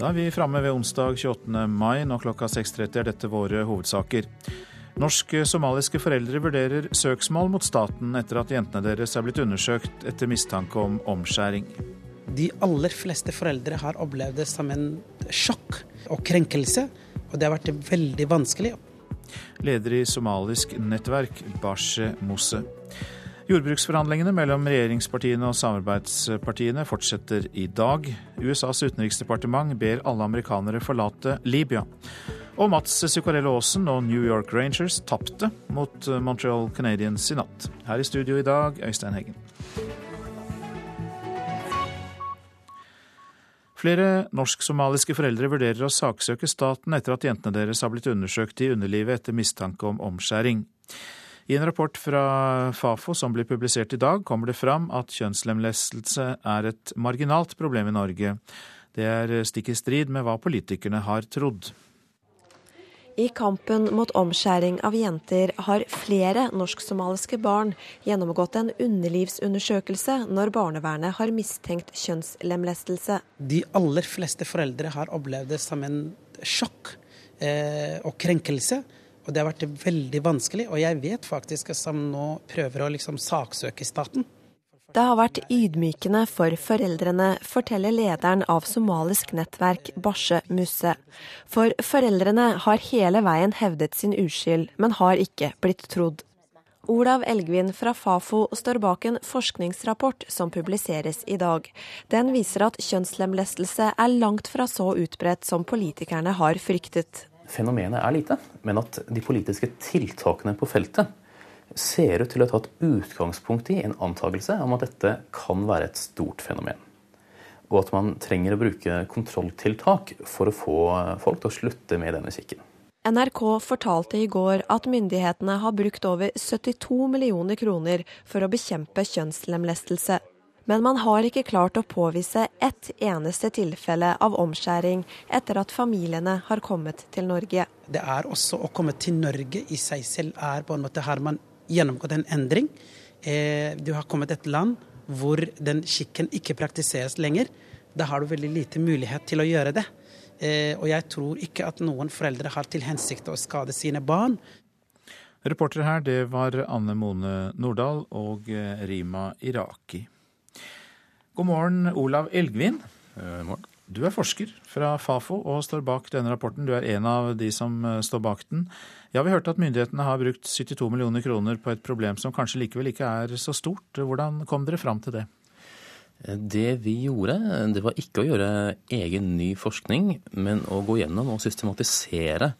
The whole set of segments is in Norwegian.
Da er vi framme ved onsdag 28. mai. Nå klokka 6.30 er dette våre hovedsaker. Norske somaliske foreldre vurderer søksmål mot staten etter at jentene deres er blitt undersøkt etter mistanke om omskjæring. De aller fleste foreldre har opplevd det som en sjokk og krenkelse, og det har vært veldig vanskelig. Leder i somalisk nettverk, Bashe Mosse. Jordbruksforhandlingene mellom regjeringspartiene og samarbeidspartiene fortsetter i dag. USAs utenriksdepartement ber alle amerikanere forlate Libya. Og Mats Zuccarello Aasen og New York Rangers tapte mot Montreal Canadiens i natt. Her i studio i dag, Øystein Heggen. Flere norsk-somaliske foreldre vurderer å saksøke staten etter at jentene deres har blitt undersøkt i underlivet etter mistanke om omskjæring. I en rapport fra Fafo som blir publisert i dag, kommer det fram at kjønnslemlestelse er et marginalt problem i Norge. Det er stikk i strid med hva politikerne har trodd. I kampen mot omskjæring av jenter har flere norsk-somaliske barn gjennomgått en underlivsundersøkelse når barnevernet har mistenkt kjønnslemlestelse. De aller fleste foreldre har opplevd det som en sjokk eh, og krenkelse. Og det har vært veldig vanskelig, og jeg vet faktisk at som nå prøver å liksom saksøke staten. Det har vært ydmykende for foreldrene, forteller lederen av somalisk nettverk Bashe Musse. For foreldrene har hele veien hevdet sin uskyld, men har ikke blitt trodd. Olav Elgvin fra Fafo står bak en forskningsrapport som publiseres i dag. Den viser at kjønnslemlestelse er langt fra så utbredt som politikerne har fryktet fenomenet er lite, men at de politiske tiltakene på feltet ser ut til å ha tatt utgangspunkt i en antakelse om at dette kan være et stort fenomen. Og at man trenger å bruke kontrolltiltak for å få folk til å slutte med denne kikken. NRK fortalte i går at myndighetene har brukt over 72 millioner kroner for å bekjempe kjønnslemlestelse. Men man har ikke klart å påvise ett eneste tilfelle av omskjæring etter at familiene har kommet til Norge. Det er også å komme til Norge i seg selv er på en måte har man gjennomgått en endring. Eh, du har kommet til et land hvor den skikken ikke praktiseres lenger. Da har du veldig lite mulighet til å gjøre det. Eh, og jeg tror ikke at noen foreldre har til hensikt å skade sine barn. Reportere her, det var Anne Mone Nordahl og eh, Rima Iraki. God morgen, Olav Elgvin. Eh, morgen. Du er forsker fra Fafo og står bak denne rapporten. Du er en av de som eh, står bak den. Ja, Vi hørte at myndighetene har brukt 72 millioner kroner på et problem som kanskje likevel ikke er så stort. Hvordan kom dere fram til det? Eh, det vi gjorde, det var ikke å gjøre egen ny forskning, men å gå gjennom og systematisere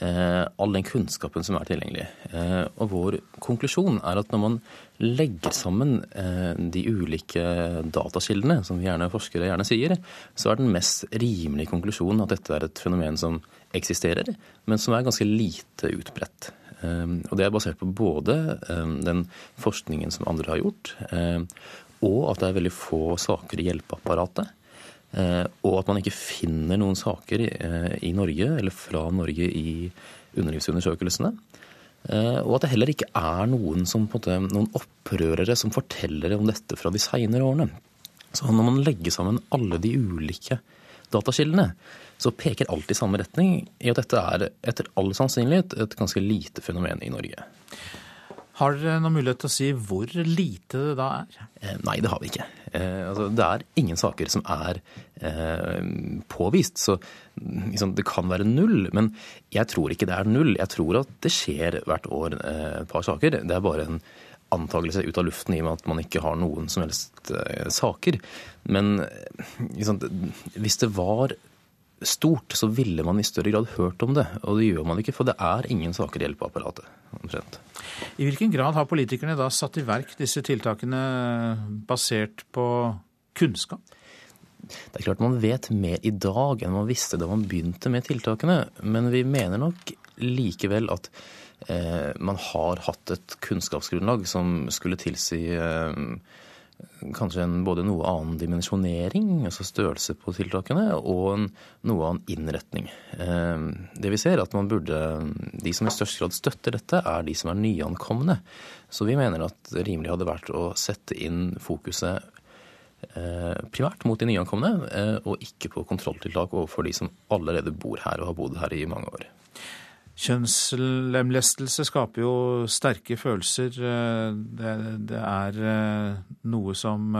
all den kunnskapen som er tilgjengelig. Eh, og vår konklusjon er at når man legger sammen eh, de ulike datakildene, som vi gjerne forskere gjerne sier, så er den mest rimelige konklusjonen at dette er et fenomen som eksisterer, men som er ganske lite utbredt. Og det er basert på både den forskningen som andre har gjort, og at det er veldig få saker i hjelpeapparatet. Eh, og at man ikke finner noen saker eh, i Norge eller fra Norge i underlivsundersøkelsene. Eh, og at det heller ikke er noen, som, måte, noen opprørere som forteller om dette fra de seinere årene. Så når man legger sammen alle de ulike datakildene, så peker alt i samme retning i at dette er etter all sannsynlighet et ganske lite fenomen i Norge. Har dere noen mulighet til å si hvor lite det da er? Eh, nei, det har vi ikke. Eh, altså, det er ingen saker som er eh, påvist. Så liksom, det kan være null. Men jeg tror ikke det er null. Jeg tror at det skjer hvert år et par saker. Det er bare en antakelse ut av luften i og med at man ikke har noen som helst saker. Men liksom, hvis det var stort, så ville man i større grad hørt om det. Og det gjør man ikke, for det er ingen saker i hjelpeapparatet. omtrent. I hvilken grad har politikerne da satt i verk disse tiltakene basert på kunnskap? Det er klart man vet mer i dag enn man visste da man begynte med tiltakene. Men vi mener nok likevel at eh, man har hatt et kunnskapsgrunnlag som skulle tilsi eh, kanskje en både noe annen dimensjonering, altså størrelse på tiltakene, og en noe annen innretning. Eh, det vi ser, er at man burde De som i størst grad støtter dette, er de som er nyankomne. Så vi mener at det rimelig hadde vært å sette inn fokuset primært mot de nyankomne, og ikke på kontrolltiltak overfor de som allerede bor her og har bodd her i mange år. Kjønnslemlestelse skaper jo sterke følelser. Det, det, er noe som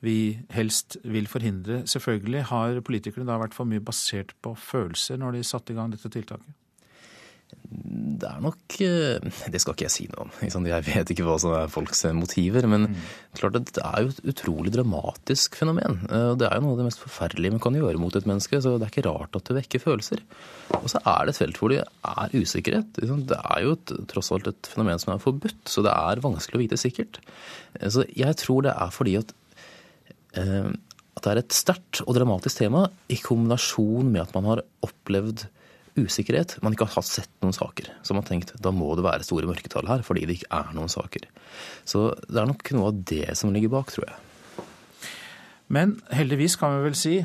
vi helst vil forhindre. Selvfølgelig har politikerne da vært for mye basert på følelser når de satte i gang dette tiltaket? Det er nok eh, Det skal ikke jeg si noe om. Jeg vet ikke hva som er folks motiver. Men klart klart det er jo et utrolig dramatisk fenomen. Eh, det er jo noe av det mest forferdelige man kan gjøre mot et menneske. Så det er ikke rart at det vekker følelser. Og så er det et felt hvor det er usikkerhet. Det er jo et, tross alt et fenomen som er forbudt, så det er vanskelig å vite sikkert. Eh, så jeg tror det er fordi at at det er et sterkt og dramatisk tema i kombinasjon med at man har opplevd usikkerhet. Man ikke har sett noen saker. Så man har tenkt da må det være store mørketall her, fordi det ikke er noen saker. Så det er nok noe av det som ligger bak, tror jeg. Men heldigvis kan vi vel si,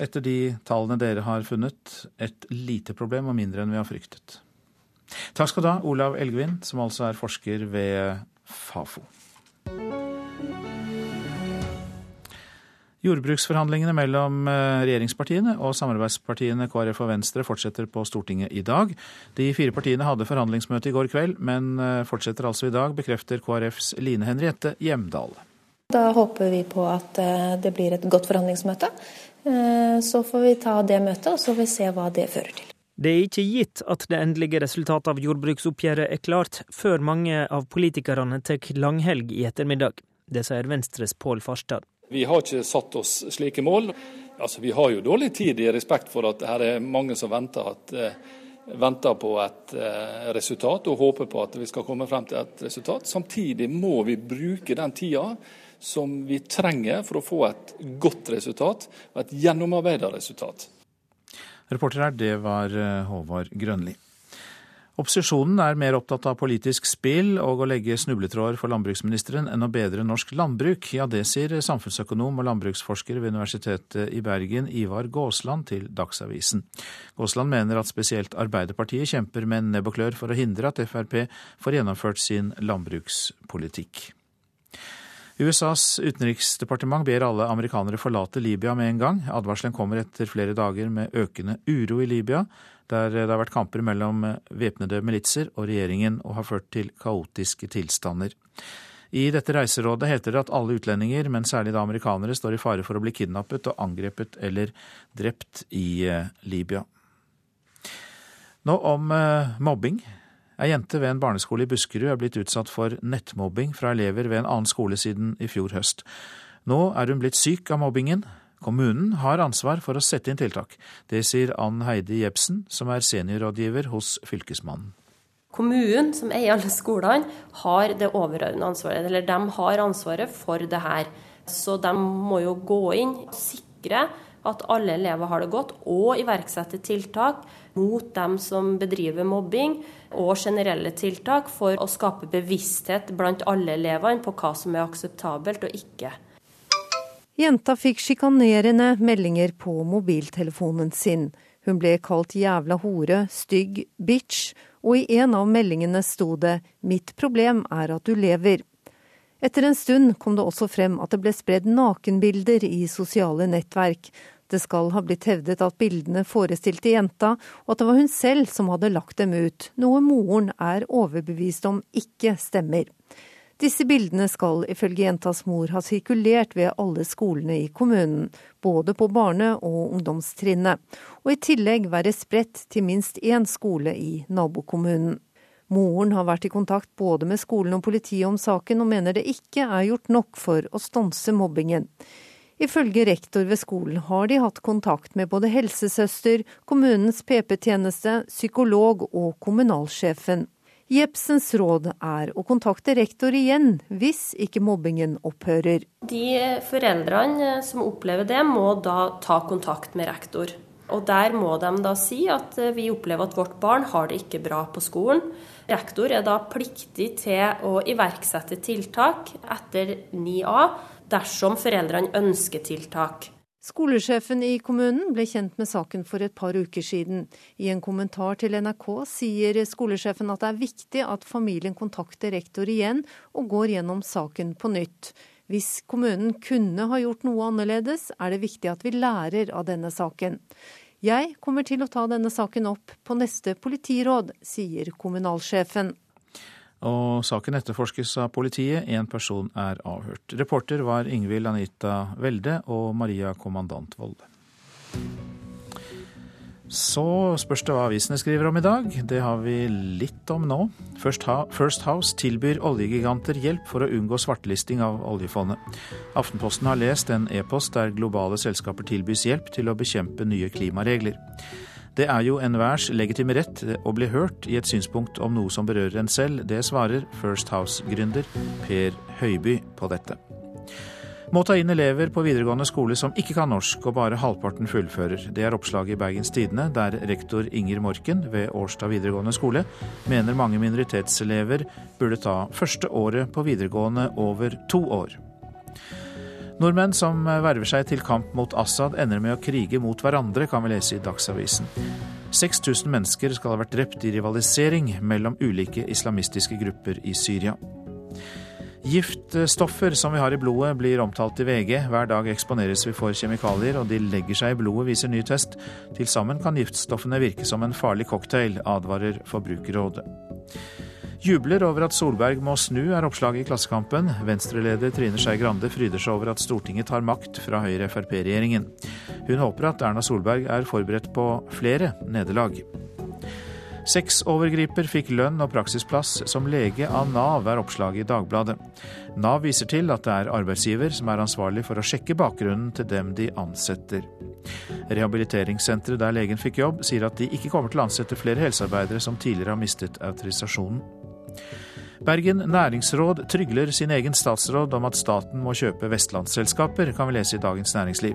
etter de tallene dere har funnet, et lite problem og mindre enn vi har fryktet. Takk skal du ha, Olav Elgvin, som altså er forsker ved Fafo. Jordbruksforhandlingene mellom eh, regjeringspartiene og samarbeidspartiene KrF og Venstre fortsetter på Stortinget i dag. De fire partiene hadde forhandlingsmøte i går kveld, men eh, fortsetter altså i dag, bekrefter KrFs Line Henriette Hjemdal. Da håper vi på at eh, det blir et godt forhandlingsmøte. Så får vi ta det møtet, og så får vi se hva det fører til. Det er ikke gitt at det endelige resultatet av jordbruksoppgjøret er klart, før mange av politikerne tar langhelg i ettermiddag. Det sier Venstres Pål Farstad. Vi har ikke satt oss slike mål. Altså, vi har jo dårlig tid i respekt for at her er mange som venter, at, uh, venter på et uh, resultat og håper på at vi skal komme frem til et resultat. Samtidig må vi bruke den tida som vi trenger for å få et godt resultat, og et gjennomarbeida resultat. Reporter her, det var eh, Håvard Grønli. Opposisjonen er mer opptatt av politisk spill og å legge snubletråder for landbruksministeren enn å bedre norsk landbruk. Ja, det sier samfunnsøkonom og landbruksforsker ved Universitetet i Bergen, Ivar Gåsland, til Dagsavisen. Gåsland mener at spesielt Arbeiderpartiet kjemper med nebb og klør for å hindre at Frp får gjennomført sin landbrukspolitikk. USAs utenriksdepartement ber alle amerikanere forlate Libya med en gang. Advarselen kommer etter flere dager med økende uro i Libya der det har vært kamper mellom væpnede militser og regjeringen og har ført til kaotiske tilstander. I dette reiserådet heter det at alle utlendinger, men særlig da amerikanere, står i fare for å bli kidnappet og angrepet eller drept i eh, Libya. Nå om eh, mobbing. Ei jente ved en barneskole i Buskerud er blitt utsatt for nettmobbing fra elever ved en annen skole siden i fjor høst. Nå er hun blitt syk av mobbingen, Kommunen har ansvar for å sette inn tiltak. Det sier Ann Heidi Jepsen, som er seniorrådgiver hos Fylkesmannen. Kommunen, som eier alle skolene, har det overordnede ansvaret. Eller de har ansvaret for det her. Så de må jo gå inn og sikre at alle elever har det godt, og iverksette tiltak mot dem som bedriver mobbing, og generelle tiltak for å skape bevissthet blant alle elevene på hva som er akseptabelt og ikke. Jenta fikk sjikanerende meldinger på mobiltelefonen sin. Hun ble kalt jævla hore, stygg, bitch, og i en av meldingene sto det 'Mitt problem er at du lever'. Etter en stund kom det også frem at det ble spredd nakenbilder i sosiale nettverk. Det skal ha blitt hevdet at bildene forestilte jenta, og at det var hun selv som hadde lagt dem ut, noe moren er overbevist om ikke stemmer. Disse bildene skal ifølge jentas mor ha sirkulert ved alle skolene i kommunen, både på barne- og ungdomstrinnet, og i tillegg være spredt til minst én skole i nabokommunen. Moren har vært i kontakt både med skolen og politiet om saken, og mener det ikke er gjort nok for å stanse mobbingen. Ifølge rektor ved skolen har de hatt kontakt med både helsesøster, kommunens PP-tjeneste, psykolog og kommunalsjefen. Jepsens råd er å kontakte rektor igjen hvis ikke mobbingen opphører. De foreldrene som opplever det, må da ta kontakt med rektor. Og Der må de da si at vi opplever at vårt barn har det ikke bra på skolen. Rektor er da pliktig til å iverksette tiltak etter 9a dersom foreldrene ønsker tiltak. Skolesjefen i kommunen ble kjent med saken for et par uker siden. I en kommentar til NRK sier skolesjefen at det er viktig at familien kontakter rektor igjen og går gjennom saken på nytt. Hvis kommunen kunne ha gjort noe annerledes, er det viktig at vi lærer av denne saken. Jeg kommer til å ta denne saken opp på neste politiråd, sier kommunalsjefen. Og saken etterforskes av politiet. Én person er avhørt. Reporter var Ingvild Anita Welde og Maria Kommandant Volde. Så spørs det hva avisene skriver om i dag. Det har vi litt om nå. First House tilbyr oljegiganter hjelp for å unngå svartelisting av oljefondet. Aftenposten har lest en e-post der globale selskaper tilbys hjelp til å bekjempe nye klimaregler. Det er jo enhvers legitime rett å bli hørt i et synspunkt om noe som berører en selv. Det svarer First House-gründer Per Høiby på dette. Må ta inn elever på videregående skole som ikke kan norsk og bare halvparten fullfører. Det er oppslaget i Bergens Tidende, der rektor Inger Morken ved Årstad videregående skole mener mange minoritetselever burde ta første året på videregående over to år. Nordmenn som verver seg til kamp mot Assad, ender med å krige mot hverandre, kan vi lese i Dagsavisen. 6000 mennesker skal ha vært drept i rivalisering mellom ulike islamistiske grupper i Syria. Giftstoffer som vi har i blodet blir omtalt i VG. Hver dag eksponeres vi for kjemikalier, og de legger seg i blodet, viser ny test. Til sammen kan giftstoffene virke som en farlig cocktail, advarer Forbrukerrådet. Jubler over at Solberg må snu, er oppslaget i Klassekampen. Venstreleder Trine Skei Grande fryder seg over at Stortinget tar makt fra Høyre-Frp-regjeringen. Hun håper at Erna Solberg er forberedt på flere nederlag. Sexovergriper fikk lønn og praksisplass som lege av Nav, er oppslaget i Dagbladet. Nav viser til at det er arbeidsgiver som er ansvarlig for å sjekke bakgrunnen til dem de ansetter. Rehabiliteringssenteret der legen fikk jobb, sier at de ikke kommer til å ansette flere helsearbeidere som tidligere har mistet autorisasjonen. Bergen næringsråd trygler sin egen statsråd om at staten må kjøpe vestlandsselskaper, kan vi lese i Dagens Næringsliv.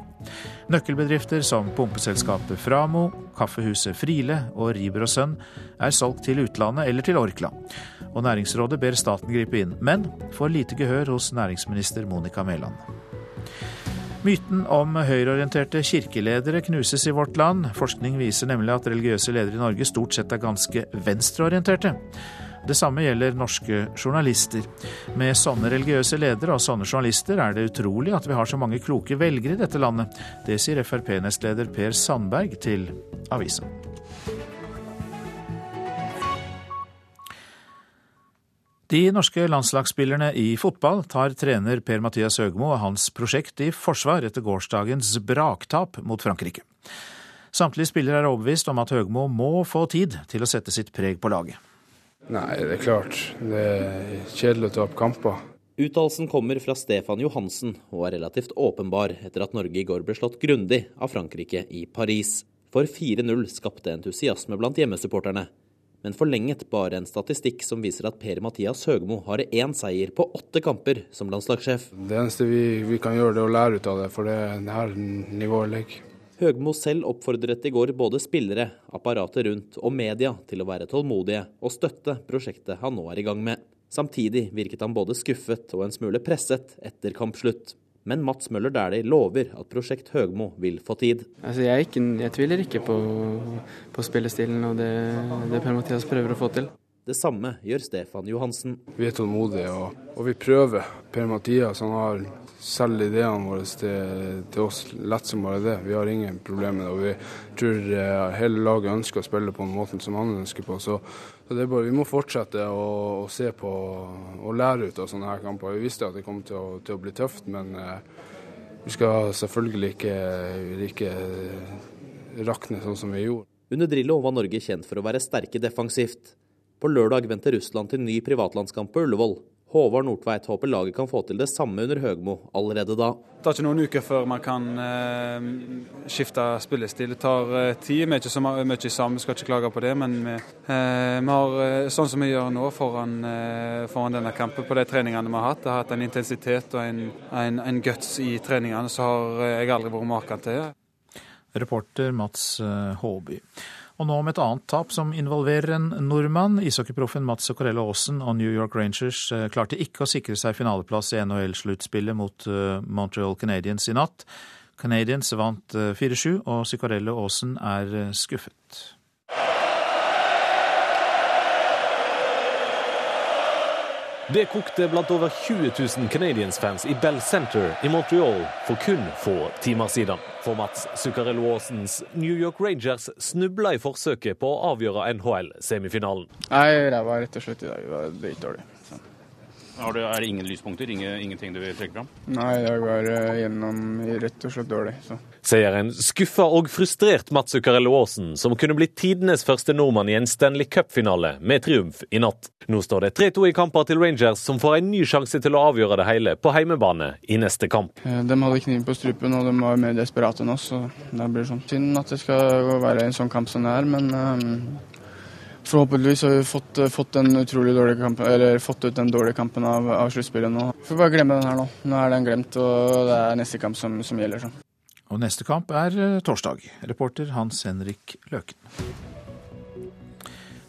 Nøkkelbedrifter som pumpeselskapet Framo, kaffehuset Friele og Riber og Sønn er solgt til utlandet eller til Orkla. Og Næringsrådet ber staten gripe inn, men får lite gehør hos næringsminister Monica Mæland. Myten om høyreorienterte kirkeledere knuses i vårt land. Forskning viser nemlig at religiøse ledere i Norge stort sett er ganske venstreorienterte. Det samme gjelder norske journalister. Med sånne religiøse ledere og sånne journalister er det utrolig at vi har så mange kloke velgere i dette landet. Det sier Frp-nestleder Per Sandberg til avisa. De norske landslagsspillerne i fotball tar trener Per-Mathias Høgmo og hans prosjekt i forsvar etter gårsdagens braktap mot Frankrike. Samtlige spillere er overbevist om at Høgmo må få tid til å sette sitt preg på laget. Nei, det er klart. Det er kjedelig å ta opp kamper. Uttalelsen kommer fra Stefan Johansen og er relativt åpenbar etter at Norge i går ble slått grundig av Frankrike i Paris. For 4-0 skapte entusiasme blant hjemmesupporterne, men forlenget bare en statistikk som viser at Per-Mathias Høgmo har én seier på åtte kamper som landslagssjef. Det eneste vi, vi kan gjøre, det er å lære ut av det, for det er her nivået ligger. Høgmo selv oppfordret i går både spillere, apparatet rundt og media til å være tålmodige og støtte prosjektet han nå er i gang med. Samtidig virket han både skuffet og en smule presset etter kampslutt. Men Mats Møller Dæhlie lover at prosjekt Høgmo vil få tid. Altså, jeg, ikke, jeg, tviler ikke på, på spillestilen og det, det Per-Mathias prøver å få til. Det samme gjør Stefan Johansen. Vi er tålmodige og, og vi prøver. Per-Mathias har selv ideene våre til, til, oss lett som bare det. Vi har ingen problemer med det. og Vi tror eh, hele laget ønsker å spille på den måten som han ønsker på. Så, så det er bare, vi må fortsette å, å, se på og lære ut av sånne her kamper. Vi visste at det kom til å, til å bli tøft, men eh, vi skal selvfølgelig ikke, ikke rakne sånn som vi gjorde. Under Drillo var Norge kjent for å være sterke defensivt. På lørdag venter Russland til ny privatlandskamp på Ullevål. Håvard Nordtveit håper laget kan få til det samme under Høgmo allerede da. Det tar ikke noen uker før man kan eh, skifte spillestil. Det tar eh, tid. Vi er ikke så mye sammen, skal ikke klage på det. Men vi, eh, vi har, eh, sånn som vi gjør nå foran, eh, foran, denne kampen, på de treningene vi har hatt, det har hatt en intensitet og en, en, en guts i treningene så har eh, jeg aldri vært maken til. Reporter Mats Håby. Og nå om et annet tap som involverer en nordmann. Ishockeyproffen Mats Zuccarello Aasen og New York Rangers eh, klarte ikke å sikre seg finaleplass i NHL-sluttspillet mot eh, Montreal Canadiens i natt. Canadiens vant 4-7, eh, og Zuccarello Aasen er skuffet. Det kokte blant over 20 000 Canadiens-fans i Bell Center i Montreal for kun få timer siden. For Mats Zuccarello Aasens New York Rangers snubla i forsøket på å avgjøre NHL-semifinalen. Nei, ræva rett og slett i dag. Det var dritdårlig. Det, er det ingen lyspunkter? Ingen, ingenting du vil trekke fram? Nei, i dag var gjennom rett og slett dårlig. Så. Sier en skuffa og frustrert Mats Zuccarello Aasen, som kunne blitt tidenes første nordmann i en Stanley Cup-finale med triumf i natt. Nå står det 3-2 i kamper til Rangers, som får en ny sjanse til å avgjøre det hele på heimebane i neste kamp. De hadde kniven på strupen, og de var mer desperate enn oss. så det blir sånn. Synd at det skal være en sånn kamp som det er, men um Forhåpentligvis har vi fått, eh, fått, kamp, fått, ut den dårlige kampen av, av sluttspillet nå. Får bare glemme den her nå. Nå er den glemt, og det er neste kamp som, som gjelder. Så. Og neste kamp er eh, torsdag. Reporter Hans Henrik Løken.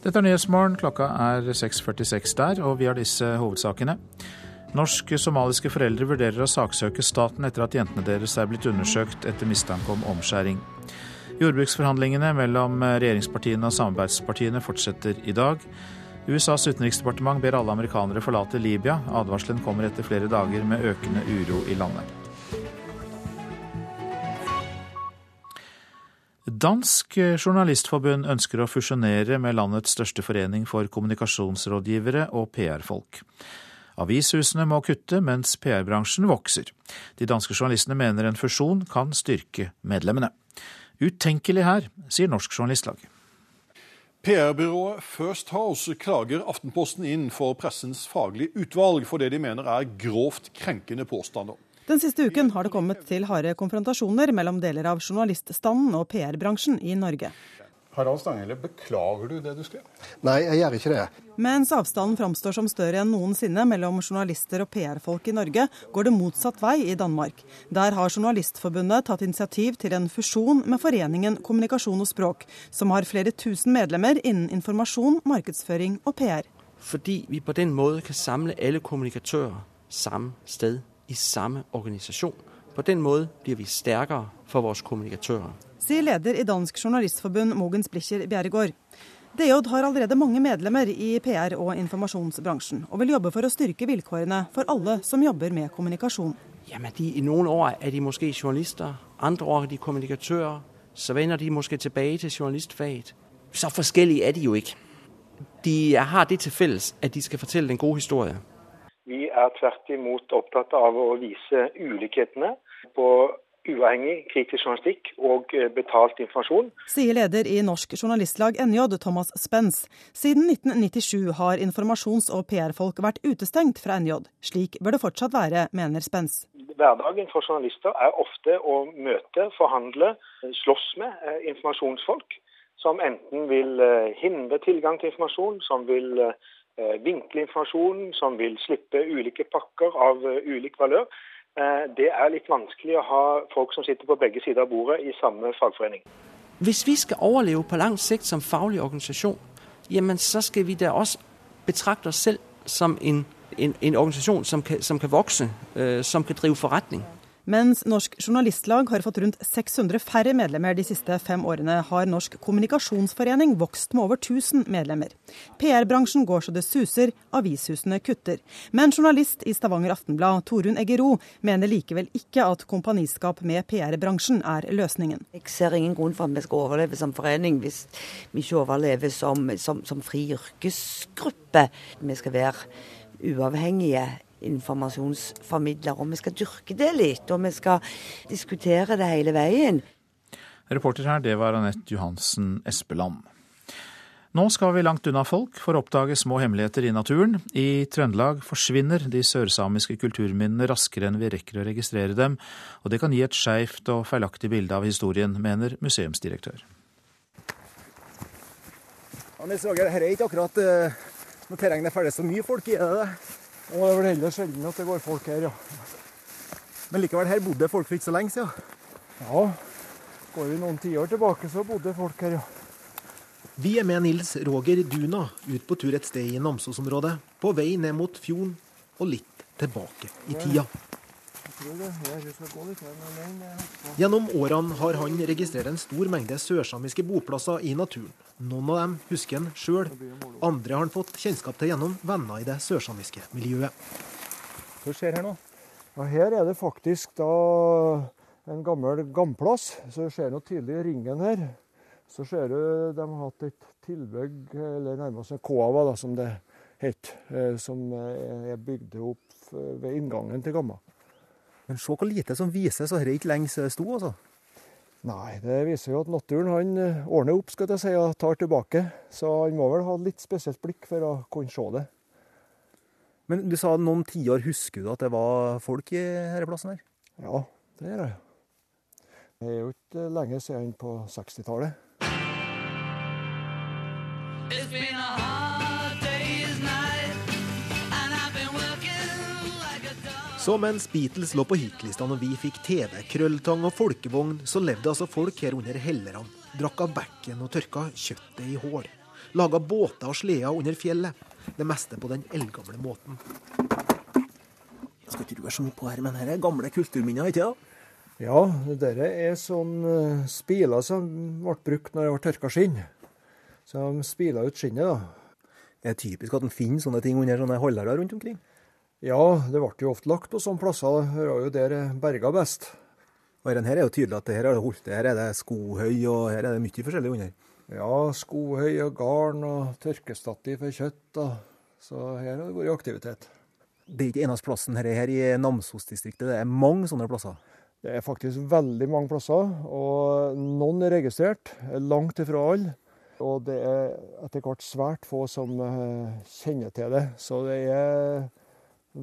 Dette er Nyhetsmorgen. Klokka er 6.46 der, og vi har disse hovedsakene. Norsk-somaliske foreldre vurderer å saksøke staten etter at jentene deres er blitt undersøkt etter mistanke om omskjæring. Jordbruksforhandlingene mellom regjeringspartiene og samarbeidspartiene fortsetter i dag. USAs utenriksdepartement ber alle amerikanere forlate Libya. Advarselen kommer etter flere dager med økende uro i landet. Dansk Journalistforbund ønsker å fusjonere med landets største forening for kommunikasjonsrådgivere og PR-folk. Avishusene må kutte, mens PR-bransjen vokser. De danske journalistene mener en fusjon kan styrke medlemmene. Utenkelig her, sier Norsk Journalistlag. PR-byrået First House klager Aftenposten inn for pressens faglige utvalg for det de mener er grovt krenkende påstander. Den siste uken har det kommet til harde konfrontasjoner mellom deler av journaliststanden og PR-bransjen i Norge. Harald Stanghelle, beklager du det du skrev? Nei, jeg gjør ikke det. Mens avstanden framstår som større enn noensinne mellom journalister og PR-folk i Norge, går det motsatt vei i Danmark. Der har Journalistforbundet tatt initiativ til en fusjon med Foreningen kommunikasjon og språk, som har flere tusen medlemmer innen informasjon, markedsføring og PR. Fordi vi på den måten kan samle alle kommunikatører samme sted, i samme organisasjon. På den måten blir vi sterkere for våre kommunikatører sier leder i Dansk Journalistforbund Mogens Blicher Bjerregård. DJ har allerede mange medlemmer i PR- og informasjonsbransjen, og vil jobbe for å styrke vilkårene for alle som jobber med kommunikasjon. Jamen, de, I noen år er de måske journalister, andre år er de kommunikatører. Så vender de måske tilbake til journalistfaget. Så forskjellige er de jo ikke. De har det til felles at de skal fortelle den gode historie. Vi er tvert imot opptatt av å vise ulikhetene på uavhengig kritisk journalistikk og eh, betalt informasjon. Sier leder i Norsk Journalistlag NJ, Thomas Spens. Siden 1997 har informasjons- og PR-folk vært utestengt fra NJ. Slik bør det fortsatt være, mener Spens. Hverdagen for journalister er ofte å møte, forhandle, slåss med eh, informasjonsfolk som enten vil eh, hindre tilgang til informasjon, som vil vinkle informasjon, som vil slippe ulike pakker av ulik valør. Eh, det er litt vanskelig å ha folk som sitter på begge sider av bordet i samme fagforening. Hvis vi skal overleve på lang sikt som faglig organisasjon, jamen så skal vi da også betrakte oss selv som en, en, en organisasjon som kan, som kan vokse, som kan drive forretning. Mens Norsk Journalistlag har fått rundt 600 færre medlemmer de siste fem årene, har Norsk Kommunikasjonsforening vokst med over 1000 medlemmer. PR-bransjen går så det suser, avishusene kutter. Men journalist i Stavanger Aftenblad, Torunn Eggero, mener likevel ikke at kompaniskap med PR-bransjen er løsningen. Jeg ser ingen grunn for at vi skal overleve som forening hvis vi ikke overlever som, som, som fri yrkesgruppe. Vi skal være uavhengige informasjonsformidler. Og vi skal dyrke det litt, og vi skal diskutere det hele veien. Reporter her, det var Anette Johansen Espeland. Nå skal vi langt unna folk for å oppdage små hemmeligheter i naturen. I Trøndelag forsvinner de sørsamiske kulturminnene raskere enn vi rekker å registrere dem, og det kan gi et skeivt og feilaktig bilde av historien, mener museumsdirektør. Ja, Dette er ikke akkurat uh, når terrenget er ferdig så mye folk i det. Og det er vel heller sjelden at det går folk her, ja. Men likevel, her bodde folk for ikke så lenge siden? Ja, går vi noen tiår tilbake, så bodde folk her, ja. Vi er med Nils Roger Duna ut på tur et sted i Namsosområdet. På vei ned mot fjorden og litt tilbake i tida. Gjennom årene har han registrert en stor mengde sørsamiske boplasser i naturen. Noen av dem husker han sjøl, andre har han fått kjennskap til gjennom venner i det sørsamiske miljøet. Hva skjer her nå? Ja, her er det faktisk da en gammel gamplass. Så ser du tydelig ringen her. Så ser du de har hatt et tilbygg, eller nærmest en koava, da, som det het, eh, som er bygd opp ved inngangen til Gamma. Men se hvor lite som vises, og dette ikke lenge sto, altså. Nei, det viser jo at naturen han eh, ordner opp skal jeg si, og tar tilbake. Så han må vel ha litt spesielt blikk for å kunne se det. Men du sa noen tiår. Husker du at det var folk i denne plassen her? Ja, det gjør jeg. Det er jo ikke lenge siden på 60-tallet. Så mens Beatles lå på hitlista når vi fikk TV, krølltang og folkevogn, så levde altså folk her under hellerne. Drakk av bekken og tørka kjøttet i hål. Laga båter og sleder under fjellet. Det meste på den eldgamle måten. Jeg skal ikke røre så mye på her, men her er gamle kulturminner, ikke sant? Ja, dette er sånn uh, spiler som ble brukt når det ble tørka skinn. Så de spila ut skinnet, da. Det er typisk at en finner sånne ting under sånne holdere rundt omkring. Ja, det ble jo ofte lagt på sånne plasser. Det var jo der berga best. Og her er jo tydelig at her det holdt, her er det skohøy, og her er det mye forskjellig under. Ja, skohøy og garn og tørkestativ for kjøtt. Og, så her har det vært aktivitet. Det er ikke eneste plassen her, her i Namsos-distriktet, det er mange sånne plasser? Det er faktisk veldig mange plasser, og noen er registrert. Langt ifra alle. Og det er etter hvert svært få som eh, kjenner til det. Så det er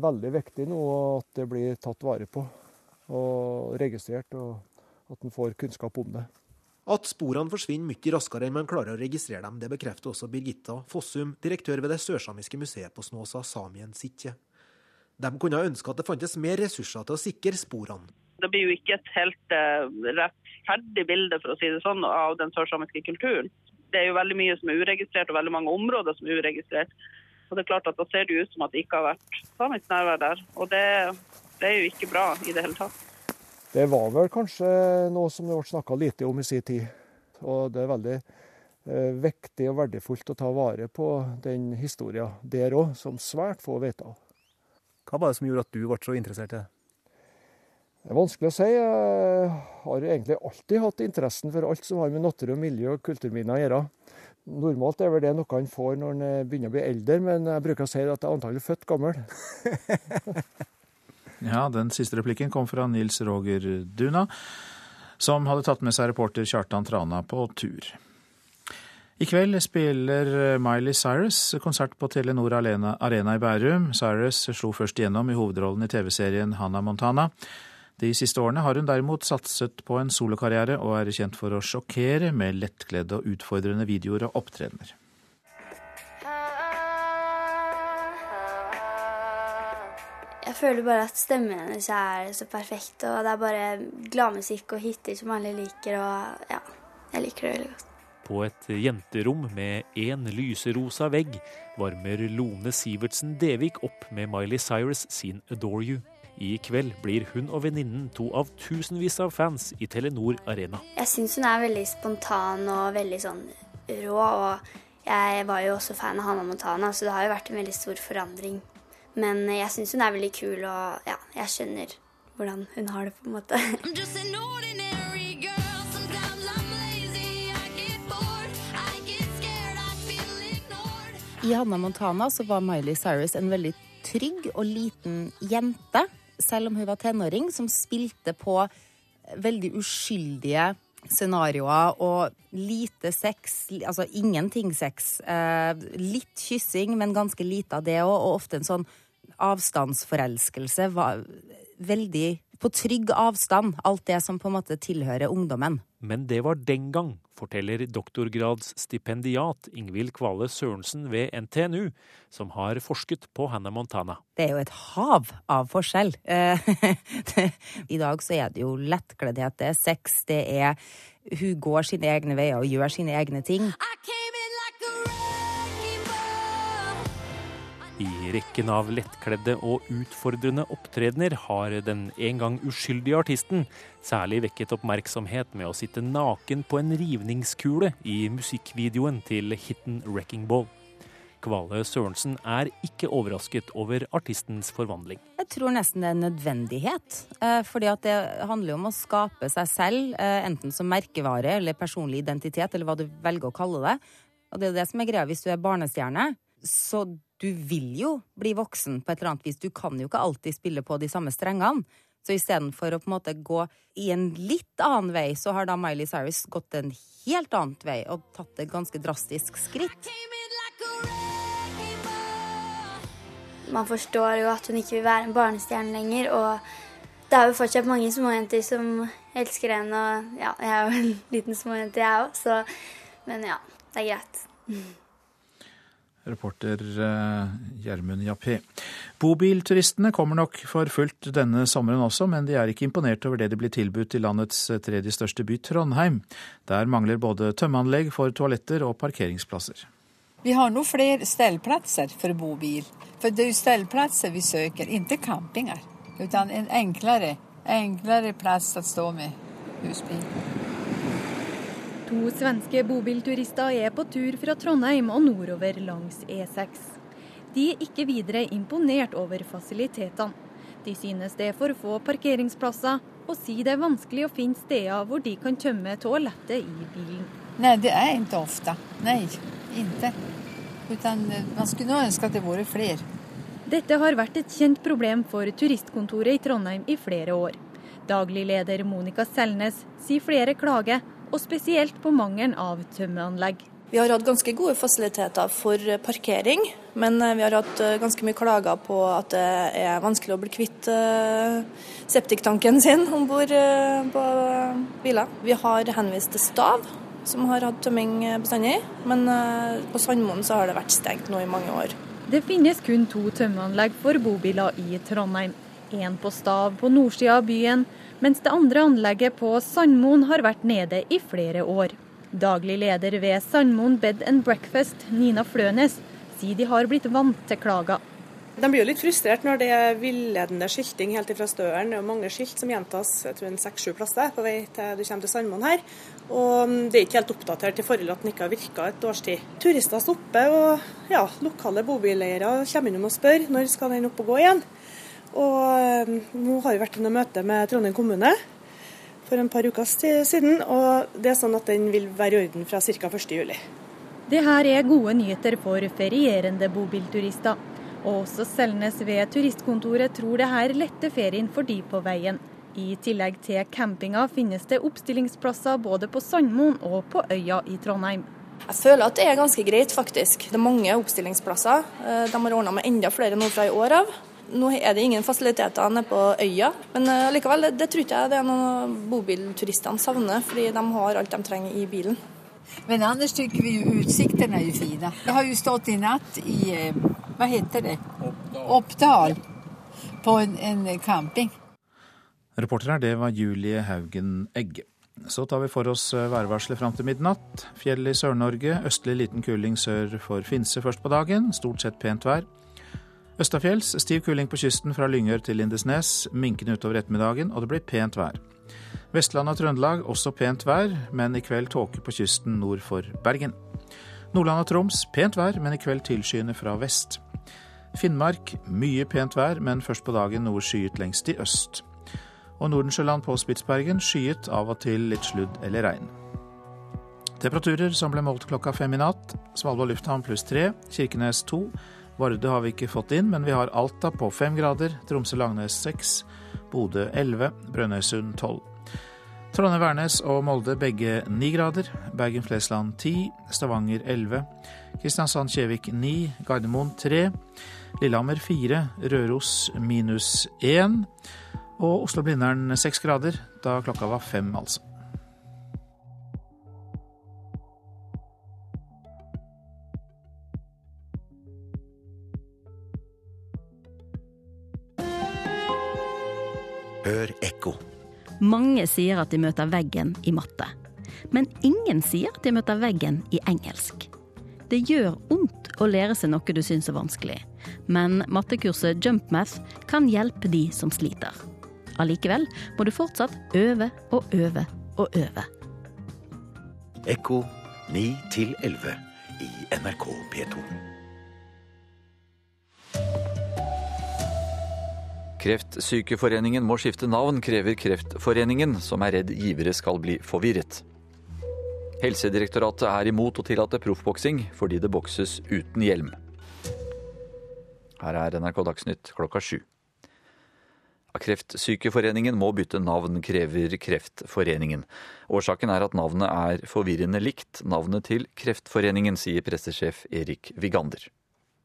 veldig viktig nå at det blir tatt vare på og registrert, og at en får kunnskap om det. At sporene forsvinner mye raskere enn man klarer å registrere dem, det bekrefter også Birgitta Fossum, direktør ved det sørsamiske museet på Snåsa, Samien Sitje. De kunne ønske at det fantes mer ressurser til å sikre sporene. Det blir jo ikke et helt uh, rettferdig bilde for å si det sånn, av den sørsamiske kulturen. Det er jo veldig mye som er uregistrert, og veldig mange områder som er uregistrert. Og det er klart at Da ser det ut som at det ikke har vært samisk nærvær der. Og det, det er jo ikke bra i det hele tatt. Det var vel kanskje noe som det ble snakka lite om i sin tid. Og det er veldig eh, viktig og verdifullt å ta vare på den historien der òg, som svært få vet av. Hva var det som gjorde at du ble så interessert i det? Det er vanskelig å si. Jeg har egentlig alltid hatt interessen for alt som har med natur og miljø og kulturminner å gjøre. Normalt er vel det noe han får når han eh, begynner å bli eldre, men jeg bruker å si at jeg er antagelig født gammel. ja, den siste replikken kom fra Nils Roger Duna, som hadde tatt med seg reporter Kjartan Trana på tur. I kveld spiller Miley Cyrus konsert på Telenor Arena i Bærum. Cyrus slo først gjennom i hovedrollen i TV-serien Hannah Montana. De siste årene har hun derimot satset på en solokarriere, og er kjent for å sjokkere med lettkledde og utfordrende videoer og opptredener. Jeg føler bare at stemmen hennes er så perfekt, og det er bare gladmusikk og hiter som alle liker, og ja, jeg liker det veldig godt. På et jenterom med én lyserosa vegg varmer Lone Sivertsen Devik opp med Miley Cyrus sin 'Adore You'. I kveld blir hun og venninnen to av tusenvis av fans i Telenor Arena. Jeg syns hun er veldig spontan og veldig sånn rå. Og jeg var jo også fan av Hannah Montana, så det har jo vært en veldig stor forandring. Men jeg syns hun er veldig kul, og ja, jeg skjønner hvordan hun har det, på en måte. I Hannah Montana så var Miley Cyrus en veldig trygg og liten jente selv om hun var tenåring, som spilte på veldig uskyldige scenarioer og lite sex, altså ingenting sex. Eh, litt kyssing, men ganske lite av det òg, og ofte en sånn avstandsforelskelse. Var veldig på trygg avstand, alt det som på en måte tilhører ungdommen. Men det var den gang, forteller doktorgradsstipendiat Ingvild Kvale Sørensen ved NTNU, som har forsket på Hannah Montana. Det er jo et hav av forskjell. I dag så er det jo lettkleddhet, det er sex, det er Hun går sine egne veier og gjør sine egne ting. I rekken av lettkledde og utfordrende opptredener har den en gang uskyldige artisten særlig vekket oppmerksomhet med å sitte naken på en rivningskule i musikkvideoen til hiten 'Wrecking Ball'. Kvale Sørensen er ikke overrasket over artistens forvandling. Jeg tror nesten det er en nødvendighet. Eh, fordi at det handler jo om å skape seg selv, eh, enten som merkevare eller personlig identitet, eller hva du velger å kalle det. Og det er det som er greia hvis du er barnestjerne. Så du vil jo bli voksen på et eller annet vis. Du kan jo ikke alltid spille på de samme strengene. Så istedenfor å på en måte gå i en litt annen vei, så har da Miley Cyrus gått en helt annen vei og tatt et ganske drastisk skritt. Man forstår jo at hun ikke vil være en barnestjerne lenger, og det er jo fortsatt mange småjenter som elsker henne, og ja, jeg er jo en liten småjente, jeg òg, så Men ja, det er greit. Reporter eh, Gjermund Jappé. Bobilturistene kommer nok for fullt denne sommeren også, men de er ikke imponert over det de blir tilbudt i landets tredje største by, Trondheim. Der mangler både tømmeanlegg for toaletter og parkeringsplasser. Vi har nå flere stellplasser for bobil. for det er jo stellplasser vi søker, ikke campinger. Utan en enklere, enklere plass å stå med husbil. To svenske bobilturister er på tur fra Trondheim og nordover langs E6. De er ikke videre imponert over fasilitetene. De synes det er for få parkeringsplasser, og sier det er vanskelig å finne steder hvor de kan tømme toalettet i bilen. Nei, det er ikke ofte. Nei, ikke. Utan eh, man skulle nå ønske at det vore flere. Dette har vært et kjent problem for turistkontoret i Trondheim i flere år. Daglig leder Monica Selnes sier flere klager, og spesielt på mangelen av tømmeanlegg. Vi har hatt ganske gode fasiliteter for parkering, men eh, vi har hatt eh, ganske mye klager på at det er vanskelig å bli kvitt eh, septiktanken sin om bord på biler. Vi har henvist til Stav, som har hatt tømming bestandig, men på Sandmoen så har det vært stengt nå i mange år. Det finnes kun to tømmeanlegg for bobiler i Trondheim. Én på Stav på nordsida av byen, mens det andre anlegget på Sandmoen har vært nede i flere år. Daglig leder ved Sandmoen Bed and Breakfast, Nina Flønes, sier de har blitt vant til klager. De blir jo litt frustrert når det er villedende skilting helt ifra Støren. Det er mange skilt som gjentas jeg tror en seks-sju plasser på vei til du kommer til Sandmoen her. Og det er ikke helt oppdatert i forhold til at den ikke har virka et års tid. Turister stopper, og ja, lokale bobileiere kommer innom og spør når skal den opp og gå igjen. Og eh, nå har vi vært inne og møte med Trondheim kommune for en par uker siden, og det er sånn at den vil være i orden fra ca. 1.7. Det her er gode nyheter for ferierende bobilturister. Og også Selnes ved turistkontoret tror det her letter ferien for de på veien. I tillegg til campinga finnes det oppstillingsplasser både på Sandmoen og på Øya i Trondheim. Jeg føler at det er ganske greit, faktisk. Det er mange oppstillingsplasser. Eh, de har ordna med enda flere nå fra i år av. Nå er det ingen fasiliteter nede på øya, men uh, likevel, det, det tror ikke jeg det er noen bobilturistene savner, fordi de har alt de trenger i bilen. Men ellers syns vi jo utsiktene er jo fine. Jeg har jo stått i natt i, Hva heter det? Oppdal. På en, en camping. Reporter her, det var Julie Haugen Egge. Så tar vi for oss eh, værvarselet fram til midnatt. Fjell i Sør-Norge, østlig liten kuling sør for Finse først på dagen. Stort sett pent vær. Østafjells stiv kuling på kysten fra Lyngør til Lindesnes. Minkende utover ettermiddagen, og det blir pent vær. Vestland og Trøndelag også pent vær, men i kveld tåke på kysten nord for Bergen. Nordland og Troms pent vær, men i kveld tilskyende fra vest. Finnmark mye pent vær, men først på dagen noe skyet lengst i øst. Og Nordensjøland på Spitsbergen skyet, av og til litt sludd eller regn. Temperaturer som ble målt klokka fem i natt. Svalbard lufthavn pluss tre, Kirkenes to. Vardø har vi ikke fått inn, men vi har Alta på fem grader, Tromsø-Langnes seks, Bodø elleve, Brønnøysund tolv. Trondheim-Værnes og Molde begge ni grader, Bergen-Flesland ti, Stavanger elleve, Kristiansand-Kjevik ni, Gardermoen tre, Lillehammer fire, Røros minus én og Oslo-Blindern seks grader, da klokka var fem, altså. Hør ekko. Mange sier at de møter veggen i matte. Men ingen sier at de møter veggen i engelsk. Det gjør vondt å lære seg noe du syns er vanskelig. men mattekurset JumpMath kan hjelpe de som sliter. Allikevel må du fortsatt øve og øve og øve. Ekko 9 11 i NRK P2. Kreftsykeforeningen må skifte navn, krever Kreftforeningen, som er redd givere skal bli forvirret. Helsedirektoratet er imot å tillate proffboksing fordi det bokses uten hjelm. Her er NRK Dagsnytt klokka sju. Kreftsykeforeningen må bytte navn, krever Kreftforeningen. Årsaken er at navnet er forvirrende likt navnet til Kreftforeningen, sier pressesjef Erik Vigander.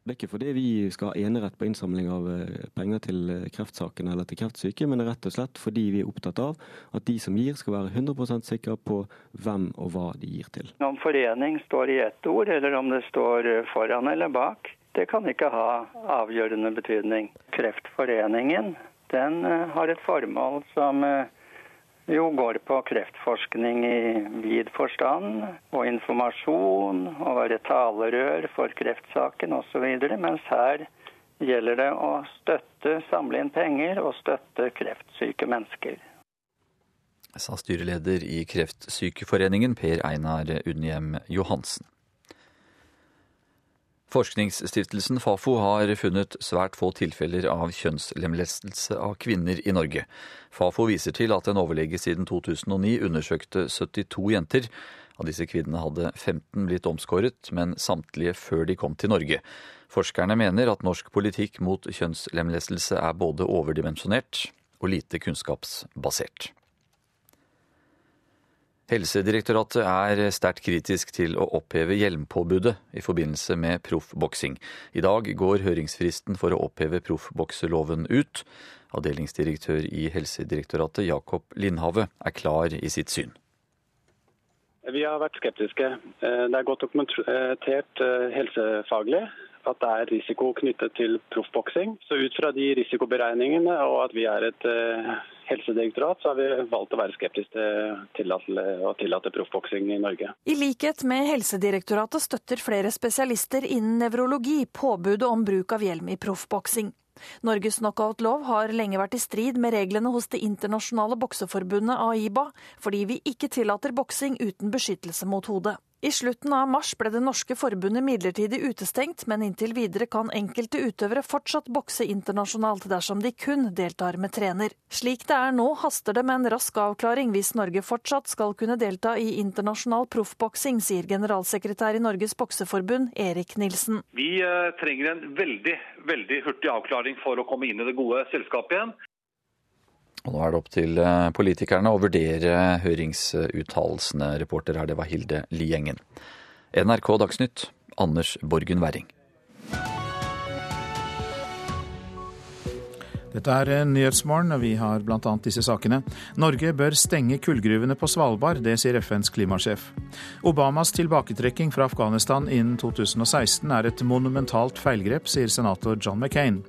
Det er ikke fordi vi skal ha enerett på innsamling av eh, penger til kreftsakene kreftsaken eller til kreftsyke, men rett og slett fordi vi er opptatt av at de som gir skal være 100% sikre på hvem og hva de gir til. Om forening står i ett ord, eller om det står eh, foran eller bak, det kan ikke ha avgjørende betydning. Kreftforeningen den har et formål som jo går på kreftforskning i vid forstand, og informasjon, og være talerør for kreftsaken osv. Mens her gjelder det å støtte, samle inn penger og støtte kreftsyke mennesker. Sa styreleder i Kreftsykeforeningen Per Einar Unnhjem Johansen. Forskningsstiftelsen Fafo har funnet svært få tilfeller av kjønnslemlestelse av kvinner i Norge. Fafo viser til at en overlege siden 2009 undersøkte 72 jenter. Av disse kvinnene hadde 15 blitt omskåret, men samtlige før de kom til Norge. Forskerne mener at norsk politikk mot kjønnslemlestelse er både overdimensjonert og lite kunnskapsbasert. Helsedirektoratet er sterkt kritisk til å oppheve hjelmpåbudet i forbindelse med proffboksing. I dag går høringsfristen for å oppheve proffbokseloven ut. Avdelingsdirektør i Helsedirektoratet Jakob Lindhave er klar i sitt syn. Vi har vært skeptiske. Det er godt dokumentert eh, helsefaglig at det er risiko knyttet til proffboksing. Så ut fra de risikoberegningene og at vi er et uh, helsedirektorat, så har vi valgt å være skeptiske til å tillate proffboksing i Norge. I likhet med Helsedirektoratet støtter flere spesialister innen nevrologi påbudet om bruk av hjelm i proffboksing. Norges knockout-lov har lenge vært i strid med reglene hos det internasjonale bokseforbundet AIBA, fordi vi ikke tillater boksing uten beskyttelse mot hodet. I slutten av mars ble det norske forbundet midlertidig utestengt, men inntil videre kan enkelte utøvere fortsatt bokse internasjonalt dersom de kun deltar med trener. Slik det er nå, haster det med en rask avklaring hvis Norge fortsatt skal kunne delta i internasjonal proffboksing, sier generalsekretær i Norges bokseforbund Erik Nilsen. Vi eh, trenger en veldig, veldig hurtig avklaring for å komme inn i det gode selskapet igjen. Og nå er det opp til eh, politikerne å vurdere høringsuttalelsene. Reporter her, det var Hilde Liengen. NRK Dagsnytt, Anders Borgen Werring. Dette er Nyhetsmorgen, og vi har bl.a. disse sakene. Norge bør stenge kullgruvene på Svalbard, det sier FNs klimasjef. Obamas tilbaketrekking fra Afghanistan innen 2016 er et monumentalt feilgrep, sier senator John McCain.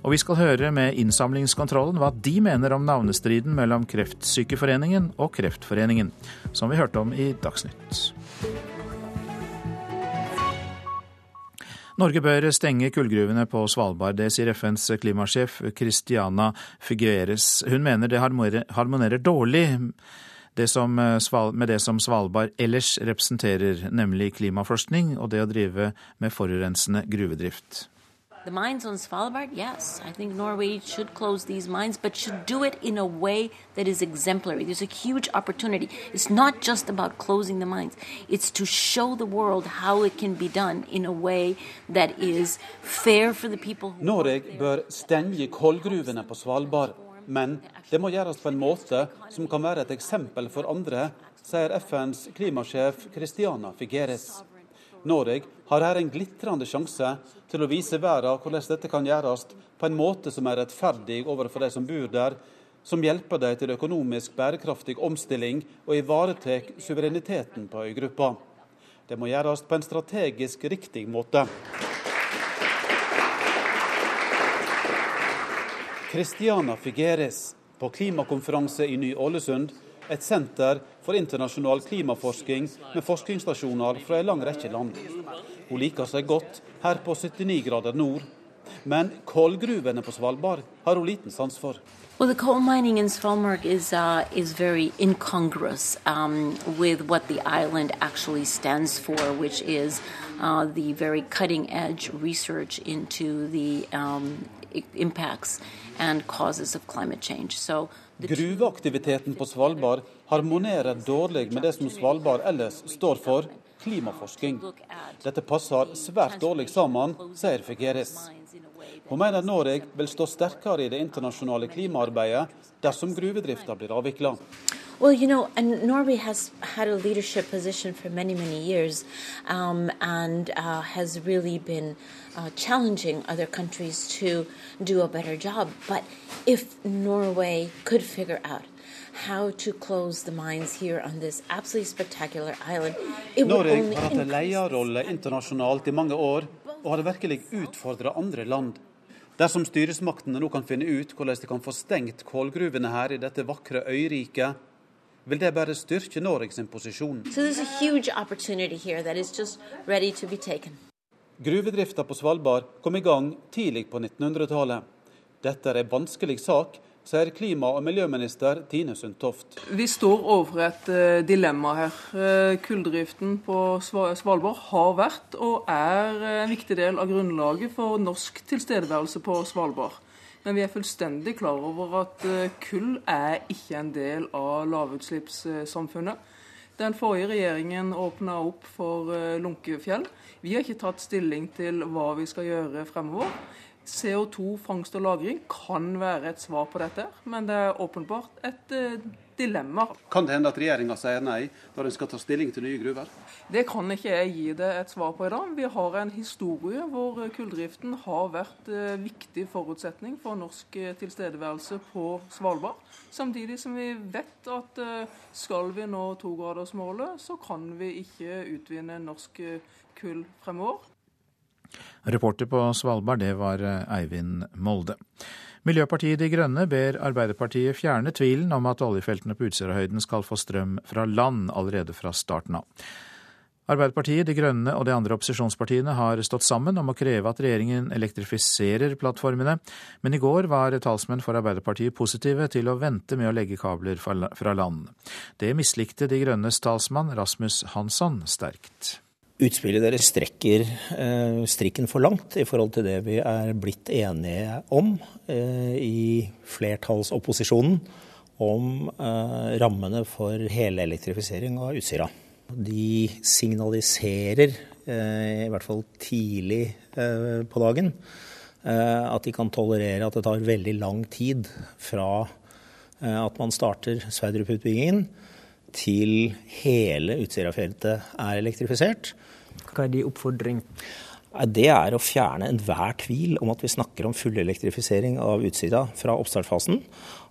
Og vi skal høre med Innsamlingskontrollen hva de mener om navnestriden mellom Kreftsykeforeningen og Kreftforeningen, som vi hørte om i Dagsnytt. Norge bør stenge kullgruvene på Svalbard. Det sier FNs klimasjef Christiana Figueres. Hun mener det harmonerer dårlig det som, med det som Svalbard ellers representerer, nemlig klimaforskning og det å drive med forurensende gruvedrift. The mines on Svalbard, yes, I think Norway should close these mines, but should do it in a way that is exemplary. There's a huge opportunity. It's not just about closing the mines, it's to show the world how it can be done in a way that is fair for the people Norge bør stenge kullgruvene på Svalbard, men det må gjøres på en måte som kan være et eksempel for andre, sier FNs klimasjef Christiana Figueres. Norge har her en glitrende sjanse til å vise verden hvordan dette kan gjøres på en måte som er rettferdig overfor de som bor der, som hjelper dem til økonomisk bærekraftig omstilling og ivaretar suvereniteten på øygruppa. Det må gjøres på en strategisk riktig måte. Christiana Figueres på klimakonferanse i Ny-Ålesund et senter for internasjonal klimaforsking med forskningsstasjoner fra en lang rekke land. Hun liker seg godt her på 79 grader nord. Men kålgruvene på Svalbard har hun liten sans for. Well, the coal mining in Svalbard is uh, is very incongruous um, with what the island actually stands for, which is uh, the very cutting edge research into the um, impacts and causes of climate change. So Gruveaktiviteten på Svalbard harmonerer dårlig med det som Svalbard ellers står for, klimaforsking. Dette passer svært dårlig sammen, sier Figueres. Hun mener Norge vil stå sterkere i det internasjonale klimaarbeidet dersom gruvedrifta blir avvikla. Well, you know, and Norway has had a leadership position for many, many years um, and uh, has really been uh, challenging other countries to do a better job. But if Norway could figure out how to close the mines here on this absolutely spectacular island, it would Norge only har hatt en lederrolle internasjonalt i mange år, og har virkelig utfordra andre land. Dersom styresmaktene nå kan finne ut hvordan de kan få stengt kålgruvene her i dette vakre øyriket, vil det bare styrke Norge sin posisjon. So. Gruvedrifta på Svalbard kom i gang tidlig på 1900-tallet. Dette er en vanskelig sak, sier klima- og miljøminister Tine Sundtoft. Vi står overfor et uh, dilemma her. Uh, kulldriften på Svalbard har vært og er uh, en viktig del av grunnlaget for norsk tilstedeværelse på Svalbard. Men vi er fullstendig klar over at kull er ikke en del av lavutslippssamfunnet. Den forrige regjeringen åpna opp for Lunkefjell. Vi har ikke tatt stilling til hva vi skal gjøre fremover. CO2-fangst og -lagring kan være et svar på dette, men det er åpenbart et eh, dilemma. Kan det hende at regjeringa sier nei når en skal ta stilling til nye gruver? Det kan ikke jeg gi det et svar på i dag. Vi har en historie hvor kulldriften har vært eh, viktig forutsetning for norsk eh, tilstedeværelse på Svalbard. Samtidig som vi vet at skal vi nå togradersmålet, så kan vi ikke utvinne norsk kull fremover. Reporter på Svalbard, det var Eivind Molde. Miljøpartiet De Grønne ber Arbeiderpartiet fjerne tvilen om at oljefeltene på Utsirahøyden skal få strøm fra land allerede fra starten av. Arbeiderpartiet, De Grønne og de andre opposisjonspartiene har stått sammen om å kreve at regjeringen elektrifiserer plattformene, men i går var talsmenn for Arbeiderpartiet positive til å vente med å legge kabler fra land. Det mislikte De Grønnes talsmann Rasmus Hansson sterkt. Utspillet deres strekker eh, strikken for langt i forhold til det vi er blitt enige om eh, i flertallsopposisjonen om eh, rammene for hele elektrifisering av Utsira. De signaliserer, i hvert fall tidlig på dagen, at de kan tolerere at det tar veldig lang tid fra at man starter Sverdrup-utbyggingen til hele Utsira-feltet er elektrifisert. Hva er din oppfordring? Det er å fjerne enhver tvil om at vi snakker om full elektrifisering av Utsira fra oppstartfasen.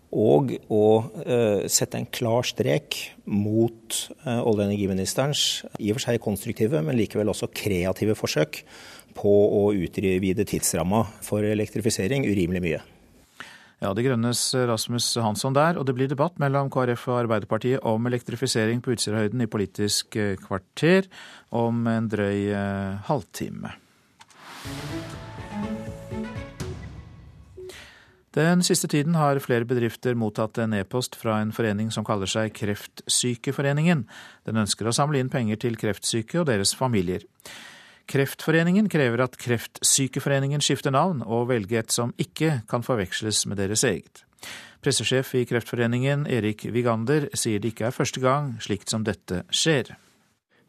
Og å uh, sette en klar strek mot uh, olje- og energiministerens i og for seg konstruktive, men likevel også kreative forsøk på å utvide tidsramma for elektrifisering urimelig mye. Ja, De Grønnes Rasmus Hansson der, og det blir debatt mellom KrF og Arbeiderpartiet om elektrifisering på Utsirahøyden i Politisk kvarter om en drøy halvtime. Den siste tiden har flere bedrifter mottatt en e-post fra en forening som kaller seg Kreftsykeforeningen. Den ønsker å samle inn penger til kreftsyke og deres familier. Kreftforeningen krever at Kreftsykeforeningen skifter navn og velger et som ikke kan forveksles med deres eget. Pressesjef i Kreftforeningen, Erik Vigander, sier det ikke er første gang slikt som dette skjer.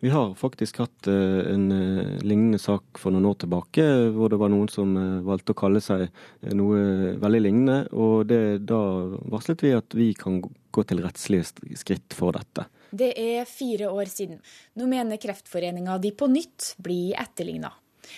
Vi har faktisk hatt eh, en eh, lignende sak for noen år tilbake, hvor det var noen som eh, valgte å kalle seg noe veldig lignende. Og det, da varslet vi at vi kan gå til rettslige skritt for dette. Det er fire år siden. Nå mener Kreftforeninga de på nytt blir etterligna.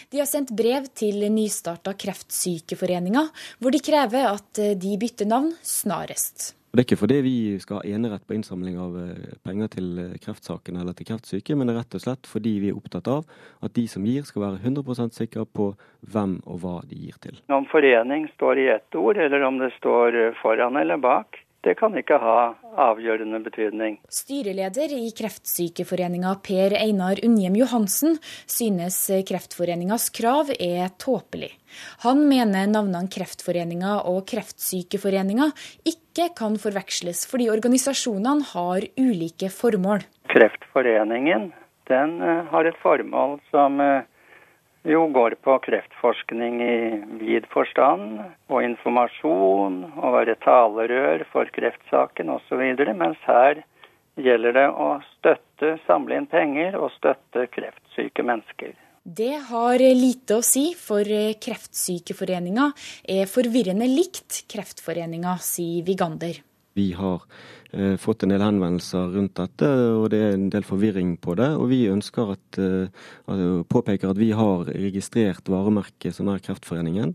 De har sendt brev til nystarta Kreftsykeforeninga, hvor de krever at de bytter navn snarest. Det er ikke fordi vi skal ha enerett på innsamling av eh, penger til kreftsaken kreftsakene eller til kreftsyke, men det er rett og slett fordi vi er opptatt av at de som gir, skal være 100% sikre på hvem og hva de gir til. Om forening står i ett ord, eller om det står eh, foran eller bak, det kan ikke ha avgjørende betydning. Styreleder i Kreftsykeforeninga Per Einar Unnhjem Johansen synes Kreftforeningas krav er tåpelig. Han mener navnene Kreftforeninga og Kreftsykeforeninga ikke kan forveksles, fordi organisasjonene har ulike formål. Kreftforeningen den eh, har et formål som eh, jo går på kreftforskning i vid forstand, og informasjon, og være talerør for kreftsaken osv. Mens her gjelder det å støtte, samle inn penger og støtte kreftsyke mennesker. Det har lite å si, for Kreftsykeforeninga er forvirrende likt Kreftforeninga, sier Vigander. Vi har eh, fått en del henvendelser rundt dette, og det er en del forvirring på det. Og vi ønsker at, eh, altså, påpeker at vi har registrert varemerket som er Kreftforeningen,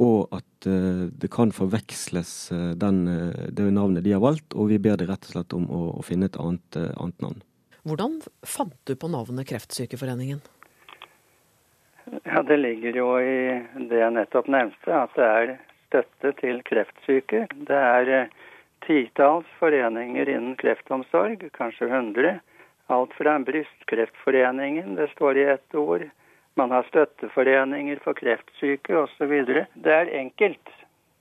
og at eh, det kan forveksles eh, den, det navnet de har valgt, og vi ber de rett og slett om å, å finne et annet, annet navn. Hvordan fant du på navnet Kreftsykeforeningen? Ja, Det ligger jo i det jeg nettopp nevnte, at det er støtte til kreftsyke. Det er eh, titalls foreninger innen kreftomsorg, kanskje 100. Alt fra Brystkreftforeningen, det står i ett ord. Man har støtteforeninger for kreftsyke osv. Det er enkelt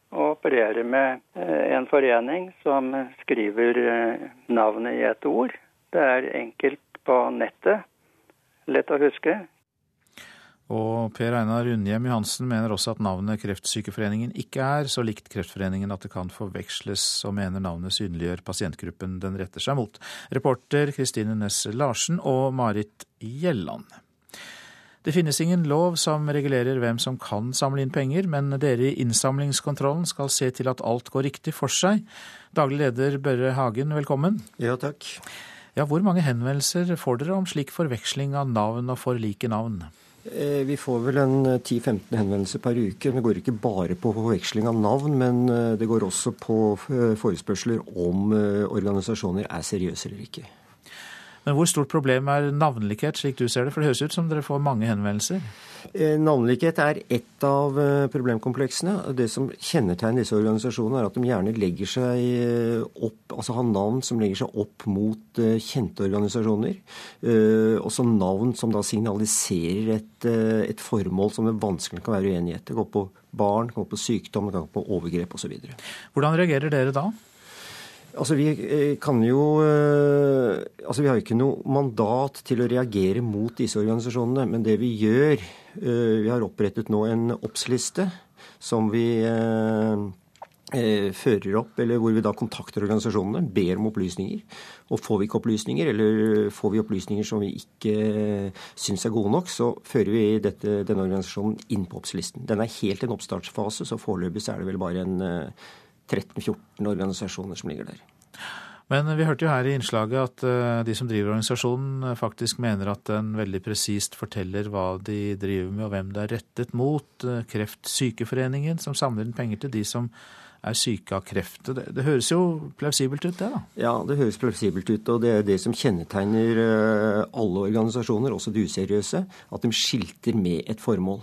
å operere med eh, en forening som skriver eh, navnet i ett ord. Det er enkelt på nettet. Lett å huske. Og Per Einar Unnhjem Johansen mener også at navnet Kreftsykeforeningen ikke er så likt Kreftforeningen at det kan forveksles, og mener navnet synliggjør pasientgruppen den retter seg mot. Reporter Kristine Næss Larsen og Marit Gjelland. Det finnes ingen lov som regulerer hvem som kan samle inn penger, men dere i innsamlingskontrollen skal se til at alt går riktig for seg. Daglig leder Børre Hagen, velkommen. Ja, takk. Ja, Hvor mange henvendelser får dere om slik forveksling av navn og for like navn? Eh, vi får vel en 10-15 henvendelser per uke. Det går ikke bare på forveksling av navn, men eh, det går også på eh, forespørsler om organisasjoner er seriøse eller ikke. Men hvor stort problem er navnlikhet, slik du ser det? For det høres ut som dere får mange henvendelser? Eh, navnlikhet er ett av eh, problemkompleksene. Det som kjennetegner disse organisasjonene, er at de gjerne legger seg eh, opp, altså har navn som legger seg opp mot kjente organisasjoner. Også navn som da signaliserer et, et formål som det vanskelig kan være uenighet. Det går på barn, det går på sykdom, det går på overgrep osv. Hvordan reagerer dere da? Altså, Vi kan jo altså Vi har ikke noe mandat til å reagere mot disse organisasjonene. Men det vi gjør Eh, vi har opprettet nå en oppsliste som vi eh, eh, fører opp, eller hvor vi da kontakter organisasjonene, ber om opplysninger. Og får vi ikke opplysninger, eller får vi opplysninger som vi ikke syns er gode nok, så fører vi dette, denne organisasjonen inn på oppslisten. Den er helt i en oppstartsfase, så foreløpig er det vel bare en 13-14 organisasjoner som ligger der. Men vi hørte jo her i innslaget at eh, de som driver organisasjonen eh, faktisk mener at den veldig presist forteller hva de driver med og hvem det er rettet mot. Eh, Kreftsykeforeningen som samler inn penger til de som er syke av kreft. Det, det, høres jo plausibelt ut, det da? Ja, det høres plausibelt ut. Og det er det som kjennetegner alle organisasjoner, også de useriøse, at de skilter med et formål.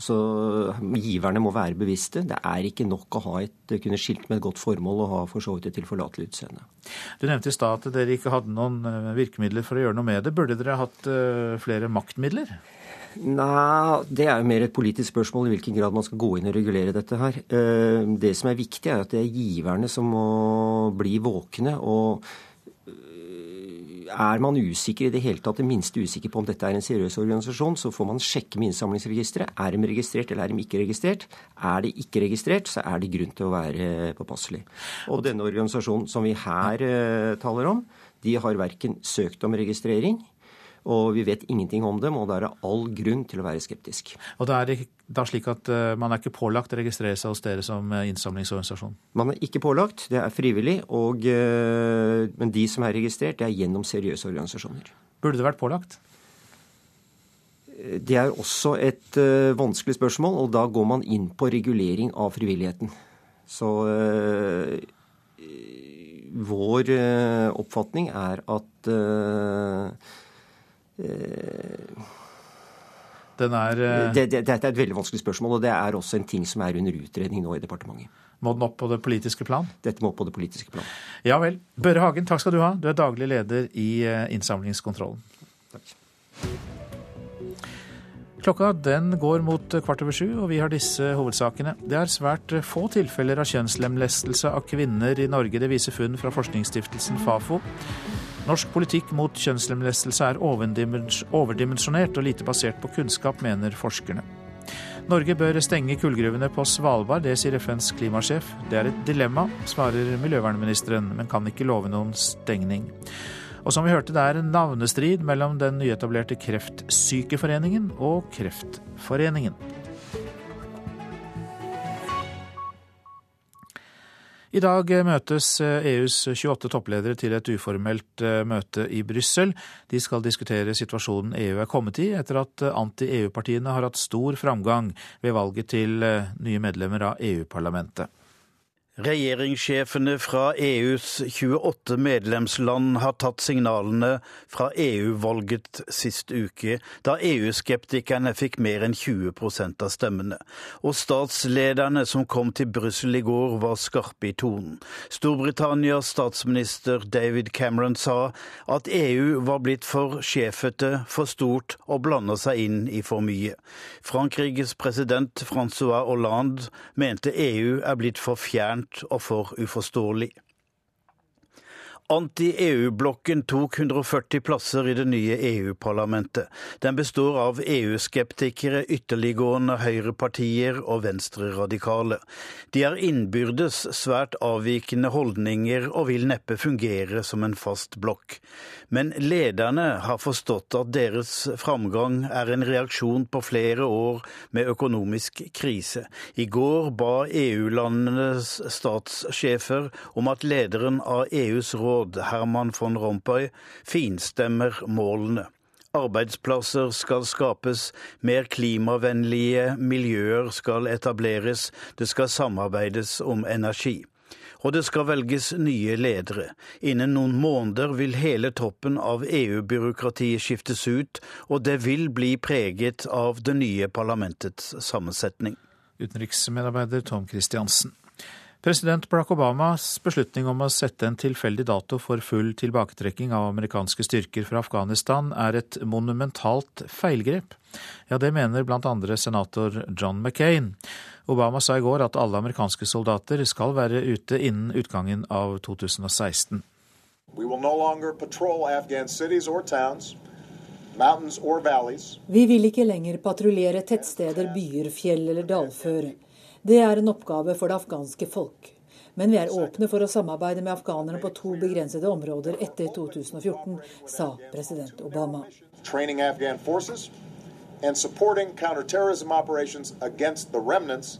Så giverne må være bevisste. Det er ikke nok å ha et, kunne skilt med et godt formål og ha for så vidt et tilforlatelig utseende. Du nevnte i stad at dere ikke hadde noen eh, virkemidler for å gjøre noe med det. Burde dere hatt uh, flere maktmidler? Nei, det er jo mer et politisk spørsmål i hvilken grad man skal gå inn og regulere dette her. Eh, det som er viktig, er at det er giverne som må bli våkne. og er man usikker i det hele tatt, det minste usikker på om dette er en seriøs organisasjon, så får man sjekke med innsamlingsregisteret. Er de registrert eller er de ikke registrert? Er de ikke registrert, så er det grunn til å være påpasselig. Og denne organisasjonen som vi her uh, taler om, de har verken søkt om registrering og vi vet ingenting om dem, og da er det all grunn til å være skeptisk. Og da er det da slik at uh, man er ikke pålagt å registrere seg hos dere som uh, innsamlingsorganisasjon? Man er ikke pålagt, det er frivillig. Og, uh, men de som er registrert, det er gjennom seriøse organisasjoner. Burde det vært pålagt? Det er også et vanskelig spørsmål, og da går man inn på regulering av frivilligheten. Så vår oppfatning er at Den er uh... det, det, Dette er et veldig vanskelig spørsmål, og det er også en ting som er under utredning nå i departementet. Må den opp på det politiske plan? Dette må opp på det politiske plan. Ja vel. Børre Hagen, takk skal du ha. Du er daglig leder i eh, innsamlingskontrollen. Takk. Klokka den går mot kvart over sju, og vi har disse hovedsakene. Det er svært få tilfeller av kjønnslemlestelse av kvinner i Norge. Det viser funn fra forskningsstiftelsen Fafo. Norsk politikk mot kjønnslemlestelse er overdimensjonert og lite basert på kunnskap, mener forskerne. Norge bør stenge kullgruvene på Svalbard, det sier FNs klimasjef. Det er et dilemma, svarer miljøvernministeren, men kan ikke love noen stengning. Og som vi hørte, det er en navnestrid mellom den nyetablerte Kreftsykeforeningen og Kreftforeningen. I dag møtes EUs 28 toppledere til et uformelt eh, møte i Brussel. De skal diskutere situasjonen EU er kommet i etter at anti-EU-partiene har hatt stor framgang ved valget til eh, nye medlemmer av EU-parlamentet. Regjeringssjefene fra EUs 28 medlemsland har tatt signalene fra EU-valget sist uke, da EU-skeptikerne fikk mer enn 20% av stemmene. Og statslederne som kom til Brussel i går, var skarpe i tonen. Storbritannias statsminister David Cameron sa at EU var blitt for sjefete, for stort og blanda seg inn i for mye. Frankrikes president Francois Hollande mente EU er blitt for fjernt og for uforståelig. Anti-EU-blokken tok 140 plasser i det nye EU-parlamentet. Den består av EU-skeptikere, ytterliggående høyrepartier og venstreradikale. De har innbyrdes svært avvikende holdninger og vil neppe fungere som en fast blokk. Men lederne har forstått at deres framgang er en reaksjon på flere år med økonomisk krise. I går ba EU-landenes statssjefer om at lederen av EUs råd råd, Herman von Rompuy, finstemmer målene. Arbeidsplasser skal skapes, mer klimavennlige miljøer skal etableres, det skal samarbeides om energi. Og det skal velges nye ledere. Innen noen måneder vil hele toppen av EU-byråkratiet skiftes ut, og det vil bli preget av det nye parlamentets sammensetning. Utenriksmedarbeider Tom Christiansen. President Barack Obamas beslutning om å sette en tilfeldig dato for full tilbaketrekking av amerikanske styrker fra Afghanistan er et monumentalt feilgrep. Ja, det mener blant andre senator John McCain. Obama sa i går at alle amerikanske soldater skal være ute innen utgangen av 2016. Vi vil ikke lenger patruljere tettsteder, byer, fjell eller dalføre. Det er en oppgave for det afghanske folk. Men vi er åpne for å samarbeide med afghanerne på to begrensede områder etter 2014, sa president Obama. and supporting counterterrorism operations against the remnants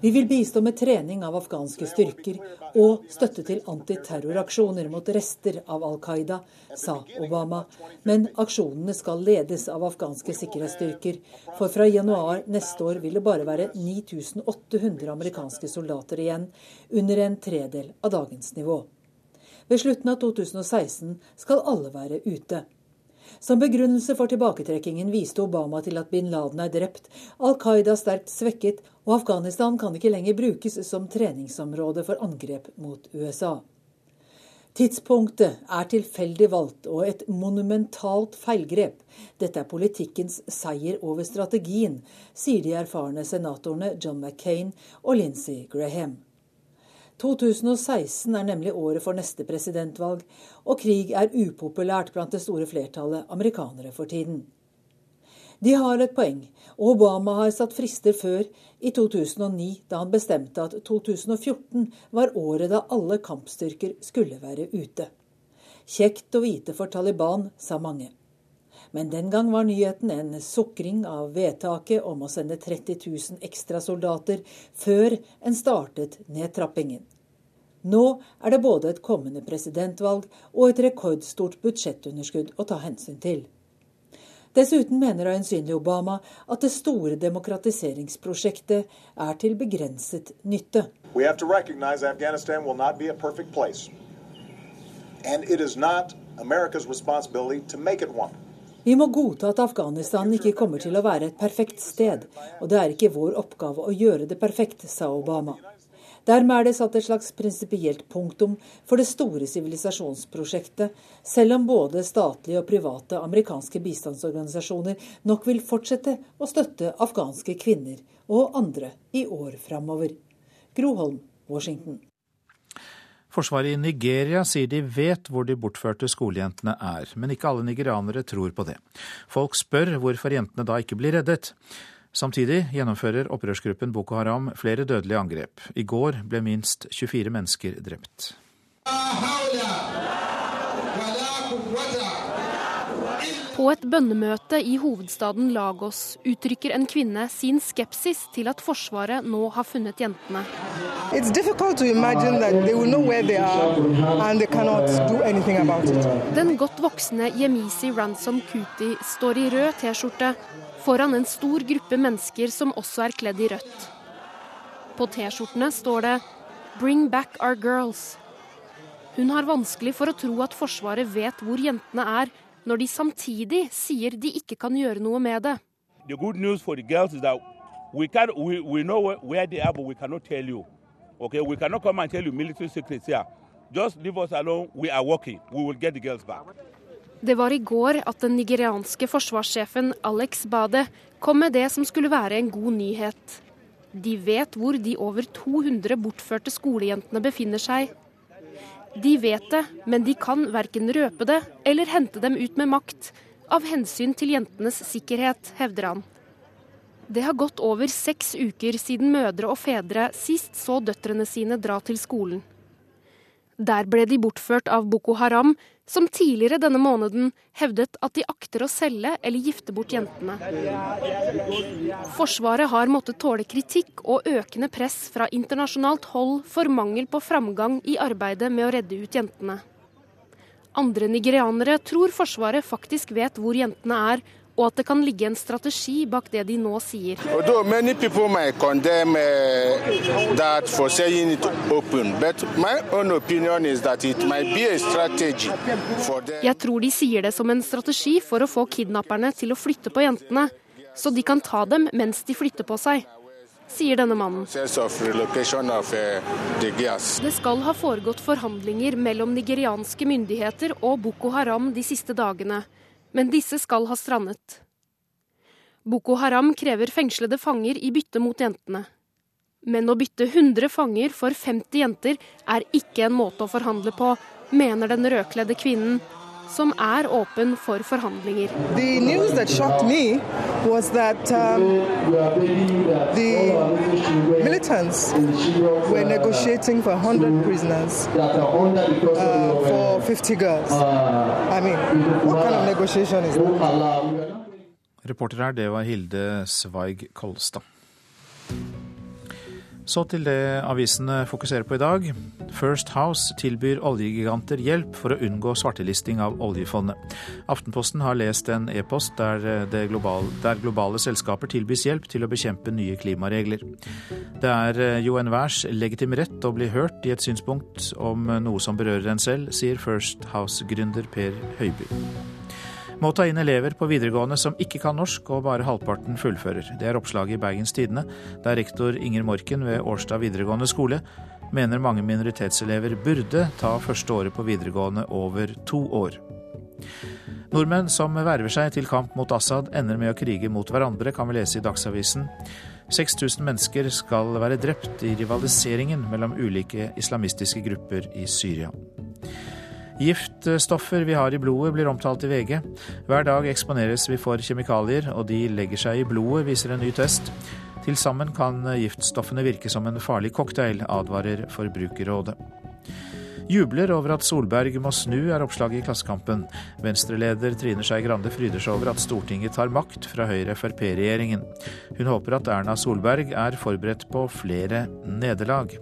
vi vil bistå med trening av afghanske styrker og støtte til antiterroraksjoner mot rester av Al Qaida, sa Obama. Men aksjonene skal ledes av afghanske sikkerhetsstyrker. For fra januar neste år vil det bare være 9800 amerikanske soldater igjen, under en tredel av dagens nivå. Ved slutten av 2016 skal alle være ute. Som begrunnelse for tilbaketrekkingen viste Obama til at bin Laden er drept, Al Qaida sterkt svekket, og Afghanistan kan ikke lenger brukes som treningsområde for angrep mot USA. Tidspunktet er tilfeldig valgt og et monumentalt feilgrep. Dette er politikkens seier over strategien, sier de erfarne senatorene John McCain og Lindsey Graham. 2016 er nemlig året for neste presidentvalg, og krig er upopulært blant det store flertallet amerikanere for tiden. De har et poeng, og Obama har satt frister før, i 2009, da han bestemte at 2014 var året da alle kampstyrker skulle være ute. Kjekt å vite for Taliban, sa mange. Men den gang var nyheten en sukring av vedtaket om å sende 30 000 ekstra soldater før en startet nedtrappingen. Nå er det både et kommende presidentvalg og et rekordstort budsjettunderskudd å ta hensyn til. Dessuten mener øyensynlig Obama at det store demokratiseringsprosjektet er til begrenset nytte. And it is not America's responsibility to make it one. Vi må godta at Afghanistan ikke kommer til å være et perfekt sted, og det er ikke vår oppgave å gjøre det perfekt, sa Obama. Dermed er det satt et slags prinsipielt punktum for det store sivilisasjonsprosjektet, selv om både statlige og private amerikanske bistandsorganisasjoner nok vil fortsette å støtte afghanske kvinner og andre i år framover. Groholm, Washington. Forsvaret i Nigeria sier de vet hvor de bortførte skolejentene er, men ikke alle nigerianere tror på det. Folk spør hvorfor jentene da ikke blir reddet. Samtidig gjennomfører opprørsgruppen Boko Haram flere dødelige angrep. I går ble minst 24 mennesker drept. På et bønnemøte i hovedstaden Lagos uttrykker en kvinne sin skepsis til at Forsvaret nå har funnet jentene. Den godt voksne Yemisi Ransom Kuti står i rød T-skjorte foran en stor gruppe mennesker som også er kledd i rødt. På T-skjortene står det 'Bring back our girls'. Hun har vanskelig for å tro at Forsvaret vet hvor jentene er, når de samtidig sier de ikke kan gjøre noe med det. The good news for the girls is that we, can, we, we know where they are, but we cannot tell you. Okay, we cannot come and tell you military secrets here. Just leave us alone. We are working. We will get the girls back. Det var i går at den nigerianske forsvarssjefen Alex Bade kom med det som skulle være en god nyhet. De vet hvor de over 200 bortførte skolejentene befinner seg. De vet det, men de kan verken røpe det eller hente dem ut med makt, av hensyn til jentenes sikkerhet, hevder han. Det har gått over seks uker siden mødre og fedre sist så døtrene sine dra til skolen. Der ble de bortført av Boko Haram, som tidligere denne måneden hevdet at de akter å selge eller gifte bort jentene. Forsvaret har måttet tåle kritikk og økende press fra internasjonalt hold for mangel på framgang i arbeidet med å redde ut jentene. Andre nigerianere tror Forsvaret faktisk vet hvor jentene er, og at det kan ligge en strategi bak det de nå sier. Jeg tror de sier det som en strategi for å få kidnapperne til å flytte på jentene, så de kan ta dem mens de flytter på seg sier denne mannen. Det skal ha foregått forhandlinger mellom nigerianske myndigheter og Boko Haram de siste dagene men disse skal ha strandet. Boko Haram krever fengslede fanger i bytte mot jentene. Men å bytte 100 fanger for 50 jenter er ikke en måte å forhandle på, mener den rødkledde kvinnen, som er åpen for forhandlinger. That shocked me was that um, the militants were negotiating for 100 prisoners uh, for 50 girls. I mean, what kind of negotiation is that? Reporter her, det var Hilde Sveig Kolstad. Så til det avisene fokuserer på i dag. First House tilbyr oljegiganter hjelp for å unngå svartelisting av oljefondet. Aftenposten har lest en e-post der, globale, der globale selskaper tilbys hjelp til å bekjempe nye klimaregler. Det er eh, jo enhvers legitime rett å bli hørt i et synspunkt om noe som berører en selv, sier First House-gründer Per Høiby må ta inn elever på videregående som ikke kan norsk og bare halvparten fullfører. Det er oppslaget i Bergens Tidende, der rektor Inger Morken ved Årstad videregående skole mener mange minoritetselever burde ta første året på videregående over to år. Nordmenn som verver seg til kamp mot Assad, ender med å krige mot hverandre, kan vi lese i Dagsavisen. 6000 mennesker skal være drept i rivaliseringen mellom ulike islamistiske grupper i Syria. Giftstoffer vi har i blodet blir omtalt i VG. Hver dag eksponeres vi for kjemikalier, og de legger seg i blodet, viser en ny test. Til sammen kan giftstoffene virke som en farlig cocktail, advarer Forbrukerrådet. Jubler over at Solberg må snu, er oppslaget i Klassekampen. Venstreleder Trine Skei Grande fryder seg over at Stortinget tar makt fra Høyre-Frp-regjeringen. Hun håper at Erna Solberg er forberedt på flere nederlag.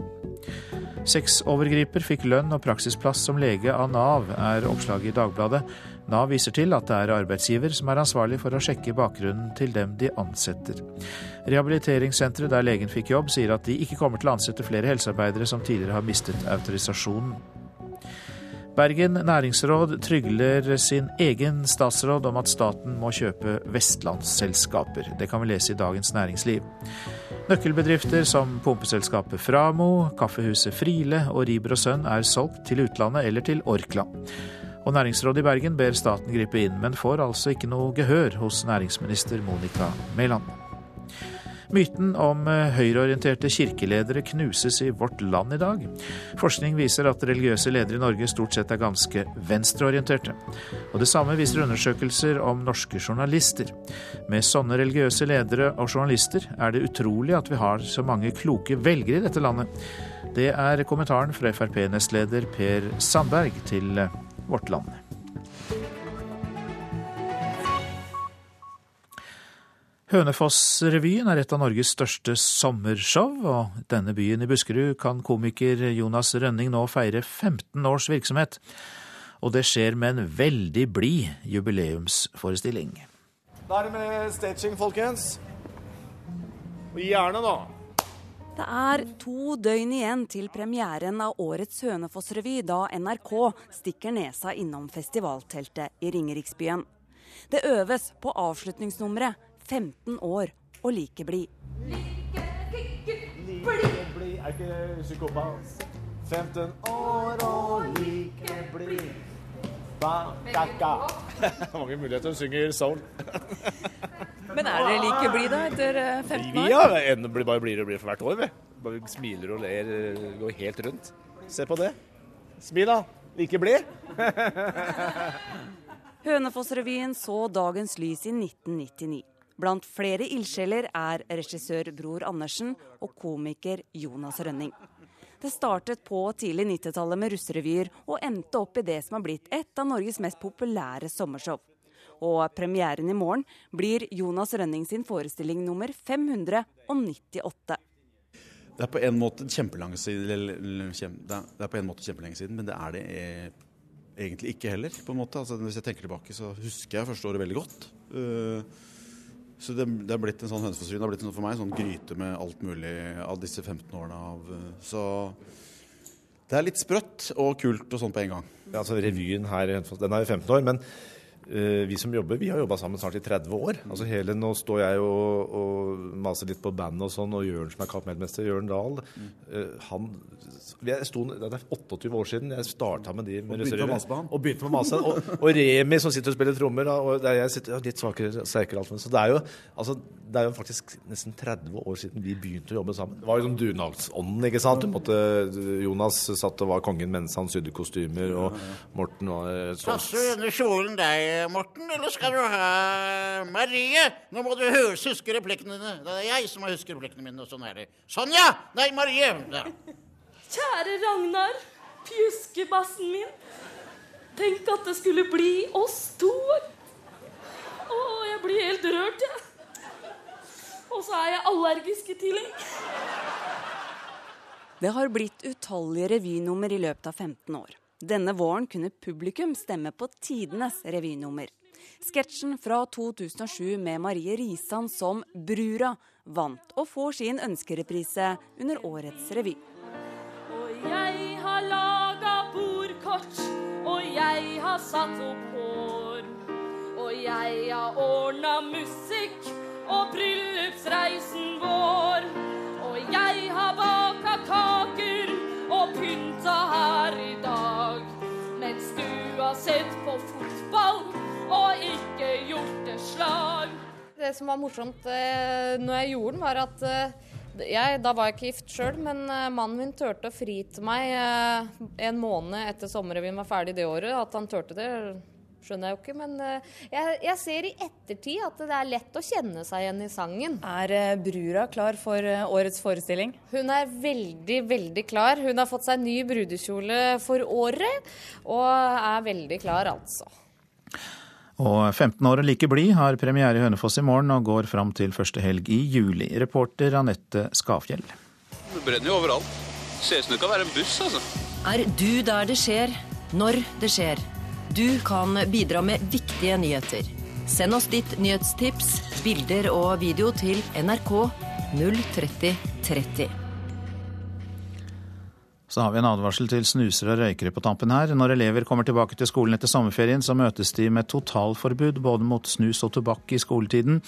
Sexovergriper fikk lønn og praksisplass som lege av Nav, er oppslaget i Dagbladet. Nav viser til at det er arbeidsgiver som er ansvarlig for å sjekke bakgrunnen til dem de ansetter. Rehabiliteringssenteret der legen fikk jobb, sier at de ikke kommer til å ansette flere helsearbeidere som tidligere har mistet autorisasjonen. Bergen næringsråd trygler sin egen statsråd om at staten må kjøpe vestlandsselskaper. Det kan vi lese i Dagens Næringsliv. Nøkkelbedrifter som pumpeselskapet Framo, kaffehuset Friele og Riber og Sønn er solgt til utlandet eller til Orkla. Og Næringsrådet i Bergen ber staten gripe inn, men får altså ikke noe gehør hos næringsminister Monica Mæland. Myten om eh, høyreorienterte kirkeledere knuses i Vårt Land i dag. Forskning viser at religiøse ledere i Norge stort sett er ganske venstreorienterte. Og det samme viser undersøkelser om norske journalister. Med sånne religiøse ledere og journalister er det utrolig at vi har så mange kloke velgere i dette landet. Det er kommentaren fra Frp-nestleder Per Sandberg til eh, Vårt Land. Hønefoss-revyen er et av Norges største sommershow, og denne byen i Buskerud kan komiker Jonas Rønning nå feire 15 års virksomhet. Og det skjer med en veldig blid jubileumsforestilling. Da er det med staging, folkens. Og gjerne, da. Det er to døgn igjen til premieren av årets Hønefoss-revy, da NRK stikker nesa innom festivalteltet i Ringeriksbyen. Det øves på avslutningsnummeret 15 år og like blid. Like, like blid Er ikke psykopat? 15 år og like blid. Mange muligheter. Hun synger soul. Men er dere like blide da, etter 15 eh, år? Ja, enda blir bare blidere og blidere for hvert år. Vi. Bare smiler og ler, eh, går helt rundt. Se på det. Smil, da. Like blid. Hønefoss-revyen så dagens lys i 1999. Blant flere ildsjeler er regissør Bror Andersen og komiker Jonas Rønning. Det startet på tidlig 90-tallet med russerevyer, og endte opp i det som har blitt et av Norges mest populære sommershow. Og premieren i morgen blir Jonas Rønning sin forestilling nummer 598. Det er på en måte kjempelenge siden, det kjempelenge siden, men det er det egentlig ikke heller. på en måte. Altså, hvis jeg tenker tilbake, så husker jeg første året veldig godt. Uh, så det, det er blitt en sånn hønefossryn. Det har blitt en, sånn, for meg en sånn gryte med alt mulig av disse 15 årene av eh, Så det er litt sprøtt og kult og sånn på en gang. Ja, altså Revyen her den er jo 15 år, men vi som jobber, vi har jobba sammen snart i 30 år. Altså hele, Nå står jeg og, og maser litt på bandet og sånn, og Jørn som er kappmedmester, Jørn Dahl, mm. uh, han jeg sto, Det er 28 år siden jeg starta med de med Og begynte å mase på han. Og begynte med å mase. Og, og Remi som sitter og spiller trommer. Og der jeg sitter ja, litt svakere, sterkere alt. Så det er, jo, altså, det er jo faktisk nesten 30 år siden vi begynte å jobbe sammen. Det var jo sånn dugnadsånden, ikke sant. Måtte, Jonas satt og var kongen mens han sydde kostymer, og Morten var sånn. Passer denne kjolen deg, Morten, eller skal du ha Marie? Nå må du huske replikkene dine. Det er jeg som har huske replikkene mine, og sånn er det. Sonja! Nei, Marie! Ja. Kjære Ragnar, pjuskebassen min. Tenk at det skulle bli oss to. Å, jeg blir helt rørt, jeg. Og så er jeg allergisk i tillegg. Det har blitt utallige revynummer i løpet av 15 år. Denne våren kunne publikum stemme på tidenes revynummer. Sketsjen fra 2007 med Marie Risan som Brura vant og får sin ønskereprise under årets revy. Og Jeg har laga bordkort, og jeg har satt opp hår. Og jeg har ordna musikk og bryllupsreisen vår. Og jeg har baka kaker har sett på fotball og ikke gjort det slag. Det som var morsomt eh, når jeg gjorde den, var at eh, jeg, da var jeg ikke gift sjøl, men uh, mannen min turte å fri til meg en måned etter sommerrevyen var ferdig det året. At han turte det, skjønner jeg jo ikke. Men uh, jeg, jeg, ser i ettertid at det er lett å kjenne seg igjen i sangen. Er brura klar for årets forestilling? Hun er veldig, veldig klar. Hun har fått seg ny brudekjole for året, og er veldig klar, altså. Og 15 år og like blid har premiere i Hønefoss i morgen og går fram til første helg i juli. Reporter Anette Skafjell. Det brenner jo overalt. Ser ut som det kan være en buss, altså. Er du der det skjer, når det skjer? Du kan bidra med viktige nyheter. Send oss ditt nyhetstips, bilder og video til NRK 03030. Så har vi en advarsel til snusere og røykere på tampen her. Når elever kommer tilbake til skolen etter sommerferien, så møtes de med totalforbud både mot snus og tobakk i skoletiden.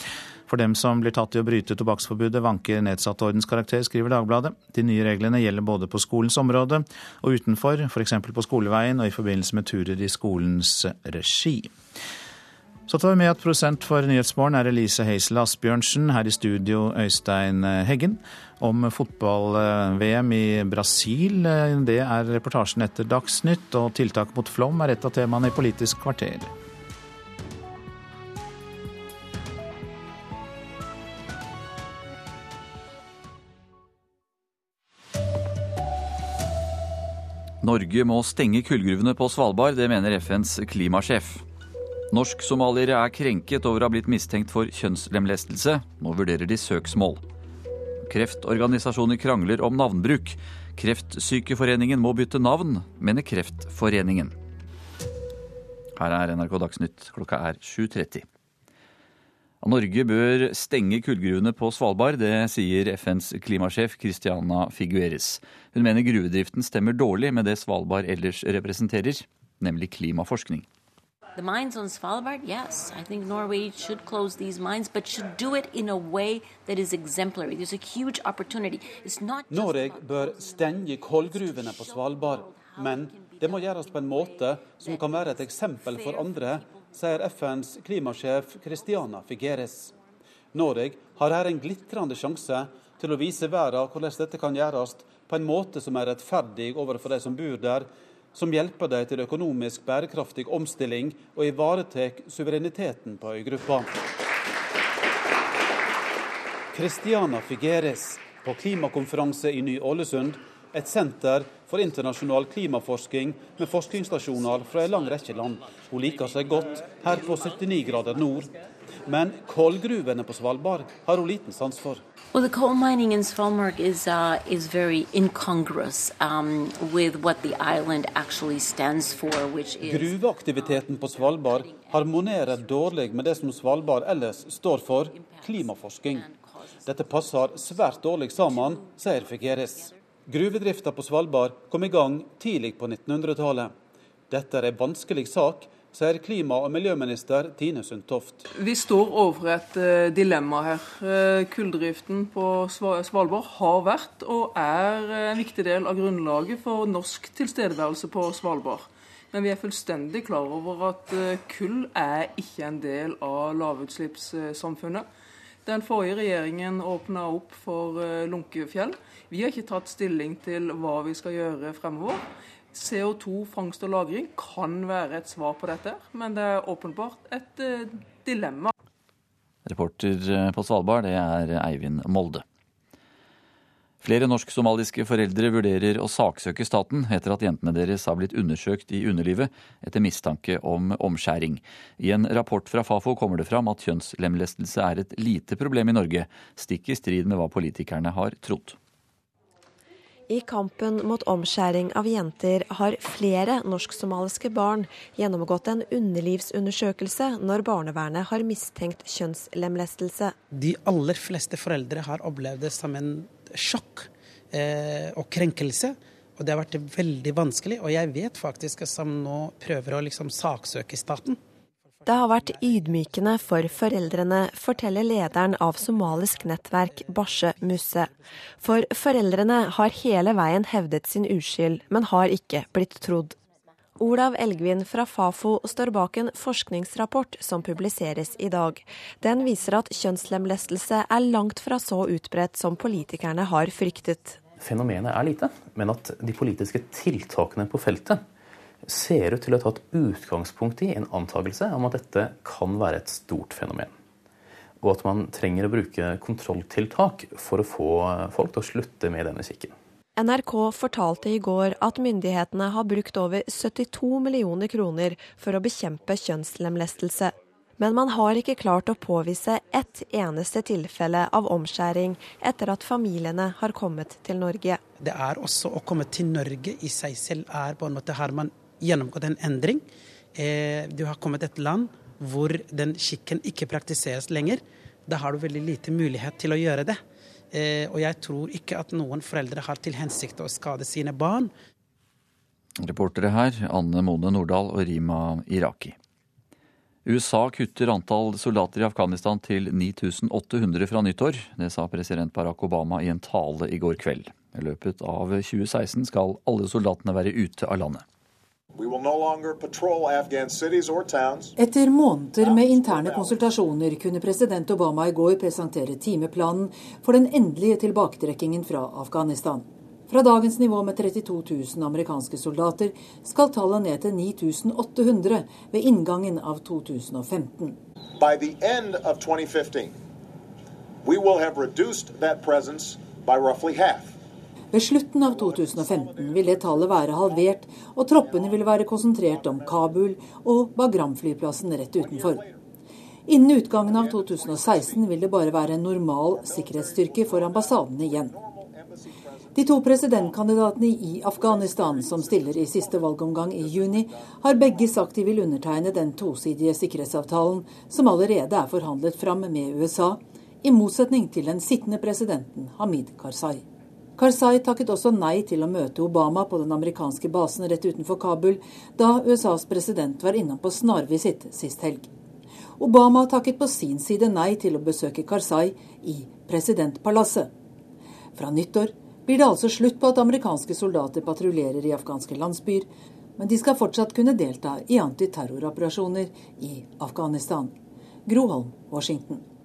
For dem som blir tatt i å bryte tobakksforbudet, vanker nedsatt ordenskarakter, skriver Dagbladet. De nye reglene gjelder både på skolens område og utenfor, f.eks. på skoleveien og i forbindelse med turer i skolens regi. Så tar vi med at prosent for Nyhetsmorgen er Elise Heisel Asbjørnsen. Her i studio Øystein Heggen. Om fotball-VM i Brasil. Det er reportasjen etter Dagsnytt. Og tiltak mot flom er et av temaene i Politisk kvarter. Norge må stenge kullgruvene på Svalbard, det mener FNs klimasjef. Norsk-somaliere er krenket over å ha blitt mistenkt for kjønnslemlestelse. Nå vurderer de søksmål. Kreftorganisasjoner krangler om navnbruk. Kreftsykeforeningen må bytte navn, mener Kreftforeningen. Her er NRK Dagsnytt, klokka er 7.30. Norge bør stenge kullgruvene på Svalbard, det sier FNs klimasjef Christiana Figueres. Hun mener gruvedriften stemmer dårlig med det Svalbard ellers representerer, nemlig klimaforskning. The mines on Svalbard, yes, I think Norway should close these mines, but should do it in a way that is exemplary. There's a huge opportunity. It's not just Norge bør stenge kullgruvene på Svalbard, men det må gjøres på en måte som kan være et eksempel for andre, sier FNs klimasjef Christiana Figueres. Norge har her en glitrende sjanse til å vise verden hvordan dette kan gjøres på en måte som er rettferdig overfor de som bor der, som hjelper dem til økonomisk bærekraftig omstilling og ivaretar suvereniteten på øygruppa. Christiana Figueres på klimakonferanse i Ny-Ålesund, et senter for internasjonal klimaforsking med forskningsstasjoner fra en lang rekke land. Hun liker seg godt her på 79 grader nord. Men kullgruvene på Svalbard har hun liten sans for. Well, the coal mining in Svalbard is uh, is very incongruous um, with what the island actually stands for, which is Gruveaktiviteten på Svalbard harmonerer dårlig med det som Svalbard ellers står for, klimaforsking. Dette passer svært dårlig sammen, sier Figueres. Gruvedrifta på Svalbard kom i gang tidlig på 1900-tallet. Dette er en vanskelig sak, sier klima- og miljøminister Tine Sundtoft. Vi står overfor et uh, dilemma her. Uh, kulldriften på Svalbard har vært og er eh, en viktig del av grunnlaget for norsk tilstedeværelse på Svalbard. Men vi er fullstendig klar over at kull er ikke en del av lavutslippssamfunnet. Den forrige regjeringen åpna opp for Lunkefjell. Vi har ikke tatt stilling til hva vi skal gjøre fremover. CO2-fangst og -lagring kan være et svar på dette, men det er åpenbart et eh, dilemma. Reporter eh, på Svalbard, det er Eivind Molde. Flere norsk-somaliske foreldre vurderer å saksøke staten etter at jentene deres har blitt undersøkt i underlivet etter mistanke om omskjæring. I en rapport fra Fafo kommer det fram at kjønnslemlestelse er et lite problem i Norge, stikk i strid med hva politikerne har trodd. I kampen mot omskjæring av jenter har flere norsk-somaliske barn gjennomgått en underlivsundersøkelse når barnevernet har mistenkt kjønnslemlestelse. De aller fleste foreldre har opplevd det som en sjokk eh, og krenkelse. Og det har vært veldig vanskelig. Og jeg vet faktisk at som nå prøver å liksom saksøke staten. Det har vært ydmykende for foreldrene, forteller lederen av somalisk nettverk Bashe Musse. For foreldrene har hele veien hevdet sin uskyld, men har ikke blitt trodd. Olav Elgvin fra Fafo står bak en forskningsrapport som publiseres i dag. Den viser at kjønnslemlestelse er langt fra så utbredt som politikerne har fryktet. Fenomenet er lite, men at de politiske tiltakene på feltet ser ut til å ha tatt utgangspunkt i en antakelse om at dette kan være et stort fenomen. Og at man trenger å bruke kontrolltiltak for å få folk til å slutte med denne kikken. NRK fortalte i går at myndighetene har brukt over 72 millioner kroner for å bekjempe kjønnslemlestelse. Men man har ikke klart å påvise ett eneste tilfelle av omskjæring etter at familiene har kommet til Norge. Det er også å komme til Norge i seg selv er på en måte har man gjennomgått en endring. Eh, du har kommet til et land hvor den skikken ikke praktiseres lenger. Da har du veldig lite mulighet til å gjøre det. Og jeg tror ikke at noen foreldre har til hensikt å skade sine barn. Reportere her Anne Mone Nordahl og Rima Iraki. USA kutter antall soldater i Afghanistan til 9800 fra nyttår. Det sa president Barack Obama i en tale i går kveld. I løpet av 2016 skal alle soldatene være ute av landet. Etter måneder med interne konsultasjoner kunne president Obama i går presentere timeplanen for den endelige tilbaketrekkingen fra Afghanistan. Fra dagens nivå med 32 000 amerikanske soldater skal tallet ned til 9800 ved inngangen av 2015. By the end of 2015, we will have reduced that presence by roughly half. Ved slutten av 2015 vil det tallet være halvert, og troppene vil være konsentrert om Kabul og Bagram-flyplassen rett utenfor. Innen utgangen av 2016 vil det bare være en normal sikkerhetsstyrke for ambassadene igjen. De to presidentkandidatene i Afghanistan som stiller i siste valgomgang i juni, har begge sagt de vil undertegne den tosidige sikkerhetsavtalen som allerede er forhandlet fram med USA, i motsetning til den sittende presidenten Hamid Karzai. Karzai takket også nei til å møte Obama på den amerikanske basen rett utenfor Kabul, da USAs president var innom på snarvisitt sist helg. Obama takket på sin side nei til å besøke Karzai i presidentpalasset. Fra nyttår blir det altså slutt på at amerikanske soldater patruljerer i afghanske landsbyer, men de skal fortsatt kunne delta i antiterroroperasjoner i Afghanistan. Groholm, Washington.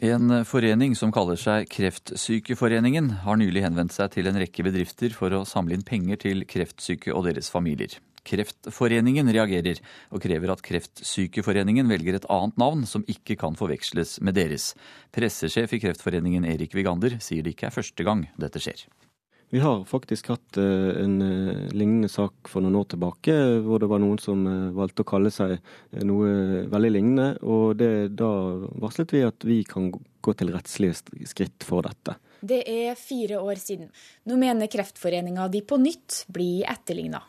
En forening som kaller seg Kreftsykeforeningen, har nylig henvendt seg til en rekke bedrifter for å samle inn penger til kreftsyke og deres familier. Kreftforeningen reagerer og krever at Kreftsykeforeningen velger et annet navn som ikke kan forveksles med deres. Pressesjef i Kreftforeningen Erik Vigander sier det ikke er første gang dette skjer. Vi har faktisk hatt eh, en eh, lignende sak for noen år tilbake, hvor det var noen som eh, valgte å kalle seg noe veldig lignende. og det, Da varslet vi at vi kan gå til rettslige skritt for dette. Det er fire år siden. Nå mener Kreftforeninga de på nytt blir etterligna.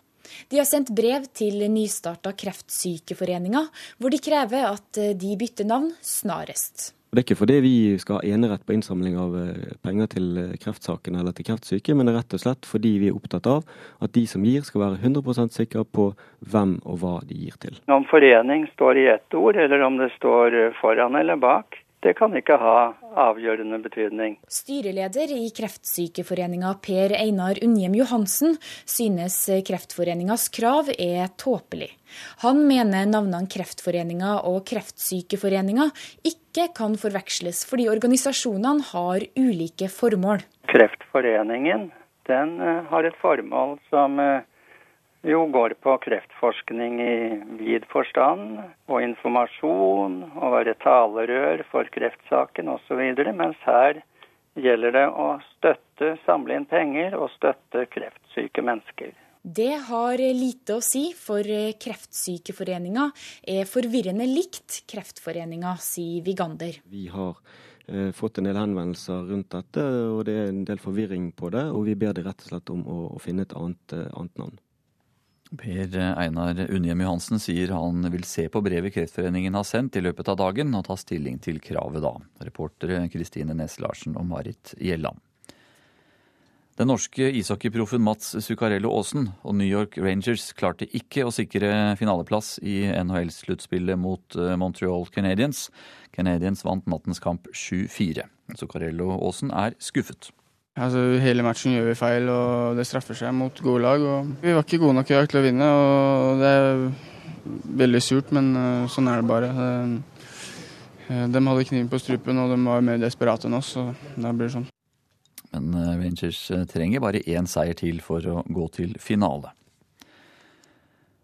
De har sendt brev til nystarta Kreftsykeforeninga, hvor de krever at de bytter navn snarest. Det er ikke fordi vi skal ha enerett på innsamling av eh, penger til eh, kreftsaken eller til kreftsyke, men det er rett og slett fordi vi er opptatt av at de som gir, skal være 100% sikre på hvem og hva de gir til. Om forening står i ett ord, eller om det står eh, foran eller bak, det kan ikke ha avgjørende betydning. Styreleder i Kreftsykeforeninga Per Einar Unnhjem Johansen synes Kreftforeningas krav er tåpelig. Han mener navnene Kreftforeninga og Kreftsykeforeninga ikke kan forveksles, fordi organisasjonene har ulike formål. Kreftforeningen den eh, har et formål som eh, jo går på kreftforskning i vid forstand, og informasjon, og være talerør for kreftsaken osv. Mens her gjelder det å støtte, samle inn penger og støtte kreftsyke mennesker. Det har lite å si, for Kreftsykeforeninga er forvirrende likt Kreftforeninga, sier Vigander. Vi har eh, fått en del henvendelser rundt dette, og det er en del forvirring på det. Og vi ber de rett og slett om å, å finne et annet, eh, annet navn. Per Einar Unnhjem Johansen sier han vil se på brevet Kreftforeningen har sendt i løpet av dagen, og ta stilling til kravet da. Reportere Kristine Næss Larsen og Marit Gjelland. Den norske ishockeyproffen Mats Zuccarello Aasen og New York Rangers klarte ikke å sikre finaleplass i NHL-sluttspillet mot eh, Montreal Canadiens. Canadiens vant nattens kamp 7-4. Zuccarello Aasen er skuffet. Altså, hele matchen gjør vi feil, og det straffer seg mot gode lag. vi var ikke gode nok i dag til å vinne, og det er veldig surt, men uh, sånn er det bare. De hadde kniven på strupen, og de var mer desperate enn oss, så da blir det sånn. Men uh, Rangers trenger bare én seier til for å gå til finale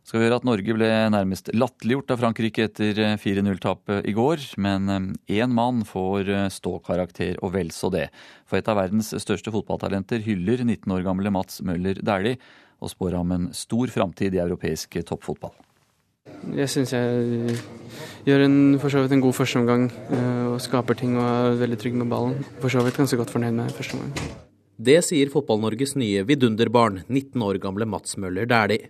skal vi høre at Norge ble nærmest latterliggjort av Frankrike etter 4-0-tapet eh, i går. Men én eh, mann får eh, ståkarakter, og vel så det. For et av verdens største fotballtalenter hyller 19 år gamle Mats Møller Dæhlie og spår ham en stor framtid i europeisk toppfotball. Jeg syns jeg gjør en, for så vidt en god førsteomgang og skaper ting og er veldig trygg med ballen. For så vidt ganske godt fornøyd med første omgang. Det sier Fotball-Norges nye vidunderbarn, 19 år gamle Mats Møller Dæhlie.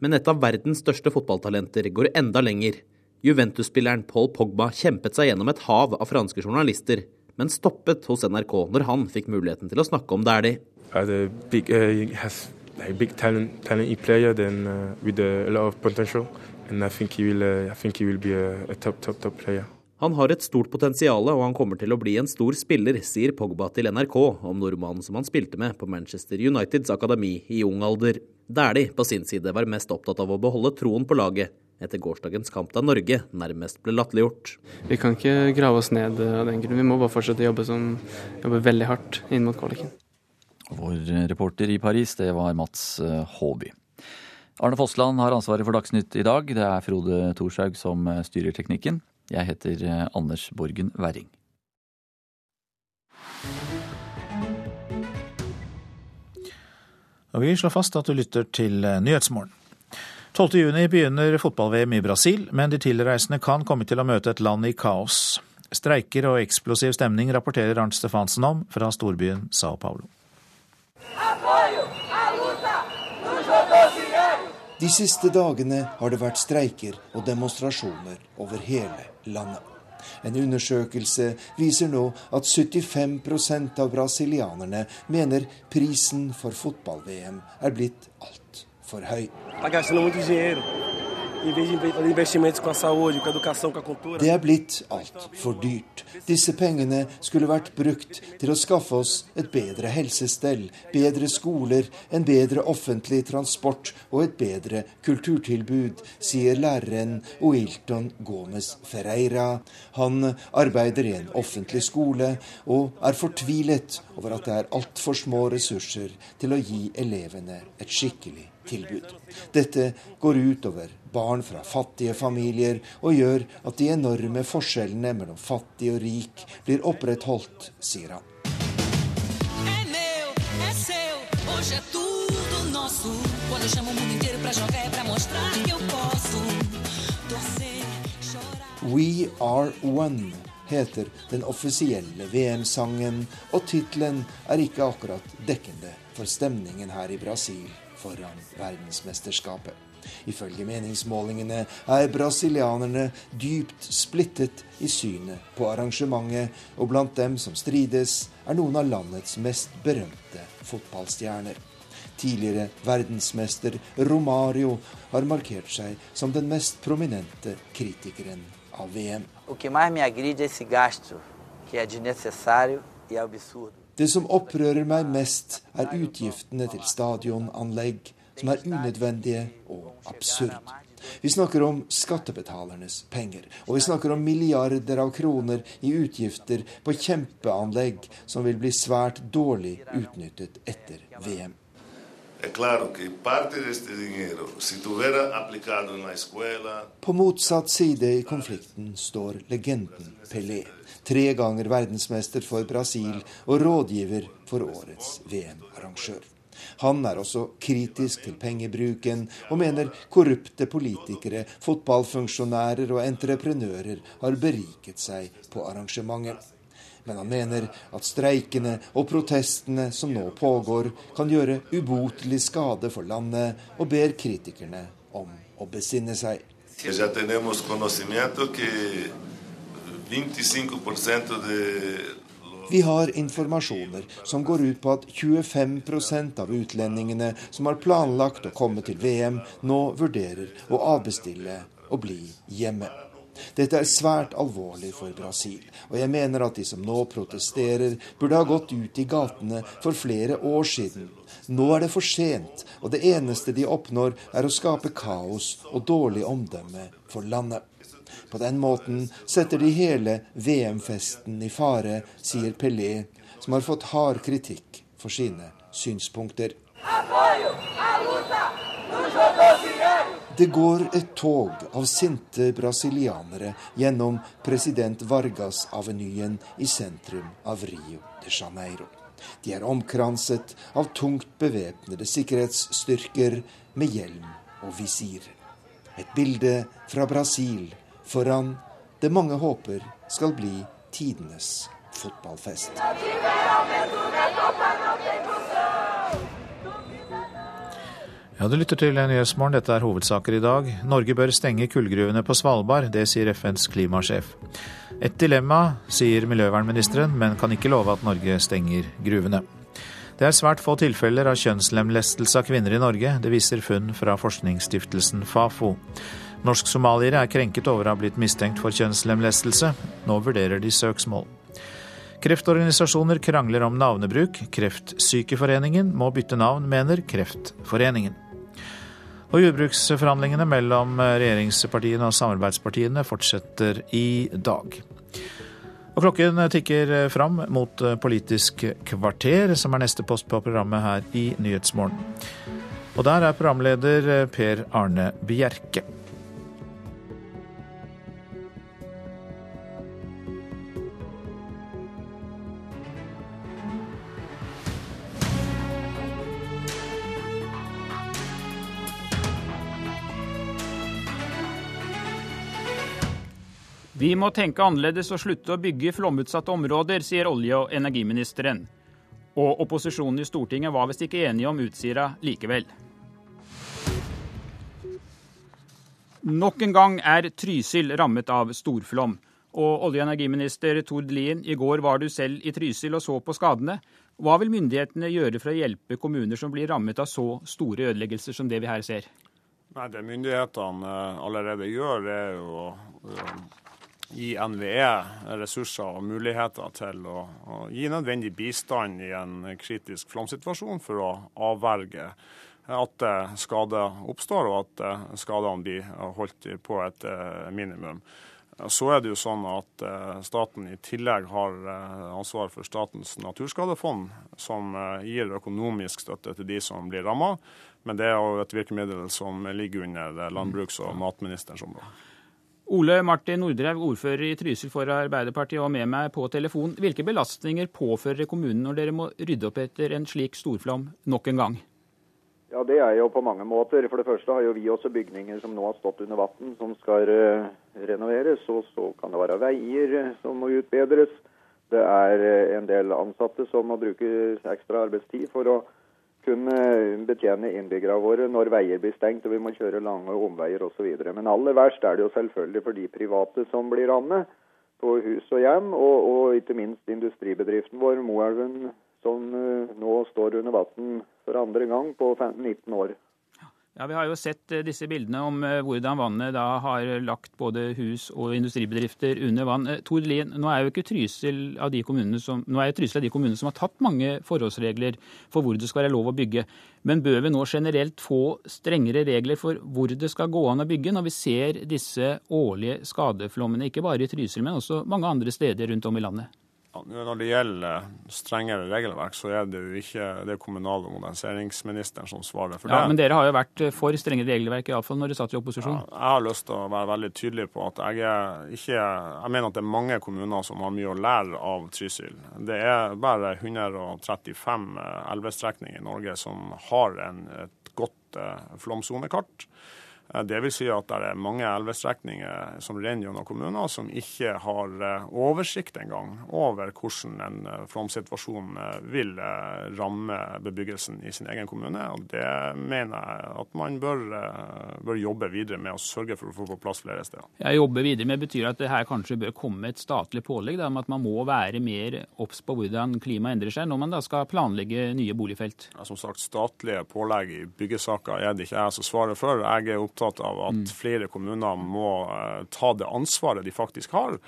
Men et av verdens største fotballtalenter går enda lenger. Juventus-spilleren Paul Pogba kjempet seg gjennom et hav av franske journalister, men stoppet hos NRK når han fikk muligheten til å snakke om Dæhlie. Big, uh, has like big talent, talent player, then uh, and I think he will, uh, I think he will be a, a top, top, top player. Han har et stort potensial, og han kommer til å bli en stor spiller, sier Pogba til NRK om nordmannen som han spilte med på Manchester Uniteds akademi i ung alder. Dæhlie på sin side var mest opptatt av å beholde troen på laget etter gårsdagens kamp da Norge nærmest ble latterliggjort. Vi kan ikke grave oss ned av den grunn. Vi må bare fortsette å jobbe, som, jobbe veldig hardt inn mot kvaliken. Vår reporter i Paris, det var Mats eh, Håby. Arne Fossland har ansvaret for Dagsnytt i dag. Det er Frode Thorshaug som eh, styrer teknikken. Jeg heter eh, Anders Borgen Werring. Og vi slår fast at du lytter til Nyhetsmorgen. 12.6 begynner fotball-VM i Brasil, men de tilreisende kan komme til å møte et land i kaos. Streiker og eksplosiv stemning rapporterer Arnt Stefansen om fra storbyen Sao Paulo. De siste dagene har det vært streiker og demonstrasjoner over hele landet. En undersøkelse viser nå at 75% av brasilianerne mener prisen for fotball-VM er blitt altfor høy. Det er blitt altfor dyrt. Disse pengene skulle vært brukt til å skaffe oss et bedre helsestell, bedre skoler, en bedre offentlig transport og et bedre kulturtilbud, sier læreren Oilton Gomez Ferreira. Han arbeider i en offentlig skole og er fortvilet over at det er altfor små ressurser til å gi elevene et skikkelig tilbud. Dette går utover barn fra fattige familier og gjør at de enorme forskjellene mellom fattig og rik blir opprettholdt, sier han. We Are One heter den offisielle VM-sangen, og tittelen er ikke akkurat dekkende for stemningen her i Brasil foran verdensmesterskapet. Ifølge meningsmålingene er brasilianerne dypt splittet i synet på arrangementet, og blant dem som strides, er noen av landets mest berømte fotballstjerner. Tidligere verdensmester Romario har markert seg som den mest prominente kritikeren av VM. Det som opprører meg mest, er utgiftene til stadionanlegg, som er unødvendige og absurde. Vi snakker om skattebetalernes penger, og vi snakker om milliarder av kroner i utgifter på kjempeanlegg som vil bli svært dårlig utnyttet etter VM. På motsatt side i konflikten står legenden Pelé. Tre ganger verdensmester for Brasil og rådgiver for årets VM-arrangør. Han er også kritisk til pengebruken, og mener korrupte politikere, fotballfunksjonærer og entreprenører har beriket seg på arrangementet. Men han mener at streikene og protestene som nå pågår, kan gjøre ubotelig skade for landet, og ber kritikerne om å besinne seg. Já temos conhecimento que 25% de vi har informasjoner som går ut på at 25% av utlendingene som har planlagt å komme til VM, nå vurderer å avbestille og bli hjemme. Dette er svært alvorlig for Brasil, og jeg mener at de som nå protesterer, burde ha gått ut i gatene for flere år siden. Nå er det for sent, og det eneste de oppnår, er å skape kaos og dårlig omdømme for landet. På den måten setter de hele VM-festen i fare, sier Pelé, som har fått hard kritikk for sine synspunkter. Det går et tog av sinte brasilianere gjennom president Vargas-avenyen i sentrum av Rio de Janeiro. De er omkranset av tungt bevæpnede sikkerhetsstyrker med hjelm og visir. Et bilde fra Brasil foran det mange håper skal bli tidenes fotballfest. Ja, Du lytter til Nyhetsmorgen. Dette er hovedsaker i dag. Norge bør stenge kullgruvene på Svalbard. Det sier FNs klimasjef. Et dilemma, sier miljøvernministeren, men kan ikke love at Norge stenger gruvene. Det er svært få tilfeller av kjønnslemlestelse av kvinner i Norge. Det viser funn fra forskningsstiftelsen Fafo. Norsk-somaliere er krenket over å ha blitt mistenkt for kjønnslemlestelse. Nå vurderer de søksmål. Kreftorganisasjoner krangler om navnebruk. Kreftsykeforeningen må bytte navn, mener Kreftforeningen. Og jordbruksforhandlingene mellom regjeringspartiene og samarbeidspartiene fortsetter i dag. Og klokken tikker fram mot Politisk kvarter, som er neste post på programmet her i Nyhetsmorgen. Og der er programleder Per Arne Bjerke. Vi må tenke annerledes og slutte å bygge flomutsatte områder, sier olje- og energiministeren. Og opposisjonen i Stortinget var visst ikke enige om Utsira likevel. Nok en gang er Trysil rammet av storflom. Og olje- og energiminister Tord Lien, i går var du selv i Trysil og så på skadene. Hva vil myndighetene gjøre for å hjelpe kommuner som blir rammet av så store ødeleggelser som det vi her ser? Nei, Det myndighetene allerede gjør, er jo gi NVE ressurser og muligheter til å, å, gi nødvendig bistand i en kritisk flomsituasjon for å avverge at skader oppstår, og at skadene blir holdt på et minimum. Så er det jo sånn at staten i tillegg har ansvar for Statens naturskadefond, som gir økonomisk støtte til de som blir ramma. Men det er jo et virkemiddel som ligger under landbruks- og matministerens område. Ole Martin Nordrev, ordfører i Trysil for Arbeiderpartiet, og med meg på telefon. Hvilke belastninger påfører kommunen når dere må rydde opp etter en slik storflom nok en gang? Ja, Det er jo på mange måter. For det første har jo vi også bygninger som nå har stått under vann, som skal uh, renoveres. Og så kan det være veier som må utbedres. Det er uh, en del ansatte som må bruke ekstra arbeidstid for å kunne betjene innbyggerne våre når veier blir stengt og vi må kjøre lange omveier osv. Men aller verst er det jo selvfølgelig for de private som blir rammet på hus og hjem, og, og ikke minst industribedriften vår, Moelven, som nå står under vann for andre gang på 15, 19 år. Ja, Vi har jo sett disse bildene om hvordan vannet da har lagt både hus og industribedrifter under vann. Tord Lien, nå er jo ikke Trysil av de kommunene som, nå er Trysil av de kommunene som har tatt mange forholdsregler for hvor det skal være lov å bygge. Men bør vi nå generelt få strengere regler for hvor det skal gå an å bygge, når vi ser disse årlige skadeflommene, ikke bare i Trysil, men også mange andre steder rundt om i landet? Når det gjelder strengere regelverk, så er det jo ikke det kommunal- og moderniseringsministeren som svarer for det. Ja, Men dere har jo vært for strengere regelverk, iallfall når dere satt i opposisjon. Ja, jeg har lyst til å være veldig tydelig på at jeg, ikke, jeg mener at det er mange kommuner som har mye å lære av Trysil. Det er bare 135 elvestrekninger i Norge som har en, et godt flomsonekart. Det vil si at det er mange elvestrekninger som renner gjennom kommuner som ikke har oversikt engang over hvordan en flomsituasjon vil ramme bebyggelsen i sin egen kommune. Og Det mener jeg at man bør, bør jobbe videre med å sørge for å få på plass flere steder. Jeg jobber videre med betyr at det her kanskje bør komme et statlig pålegg om at man må være mer obs på hvordan klimaet endrer seg når man da skal planlegge nye boligfelt? Ja, som sagt, Statlige pålegg i byggesaker er det ikke jeg som svarer for. Jeg er opptatt av at flere kommuner må ta det ansvaret de faktisk har,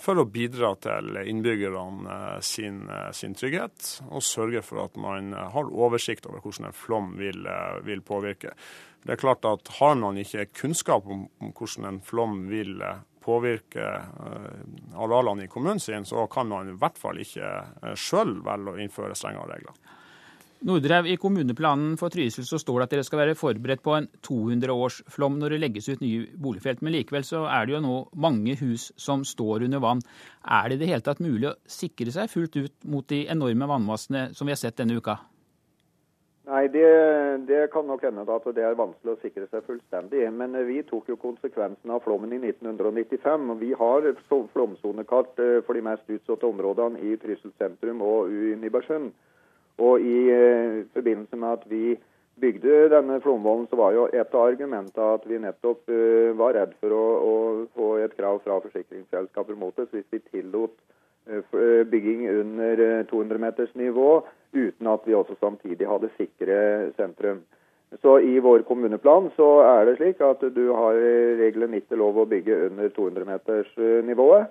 for å bidra til innbyggerne sin, sin trygghet, og sørge for at man har oversikt over hvordan en flom vil, vil påvirke. Det er klart at Har man ikke kunnskap om, om hvordan en flom vil påvirke arealene i kommunen sin, så kan man i hvert fall ikke sjøl velge å innføre strengere regler. Nordrev, I kommuneplanen for Trysil så står det at dere skal være forberedt på en 200-årsflom når det legges ut nye boligfelt. Men likevel så er det jo nå mange hus som står under vann. Er det i det hele tatt mulig å sikre seg fullt ut mot de enorme vannmassene som vi har sett denne uka? Nei, det, det kan nok hende at det er vanskelig å sikre seg fullstendig. Men vi tok jo konsekvensen av flommen i 1995. og Vi har flomsonekart for de mest utsatte områdene i Trysil sentrum og i Nybergsund. Og i eh, forbindelse med at vi bygde denne flomvollen, så var jo et av argumentene at vi nettopp uh, var redd for å, å, få et krav fra forsikringsselskaper mot oss hvis vi tillot uh, bygging under 200 meters nivå, uten at vi også samtidig hadde sikre sentrum. Så I vår kommuneplan så er det slik at du har regelen ikke lov å bygge under 200 meters nivået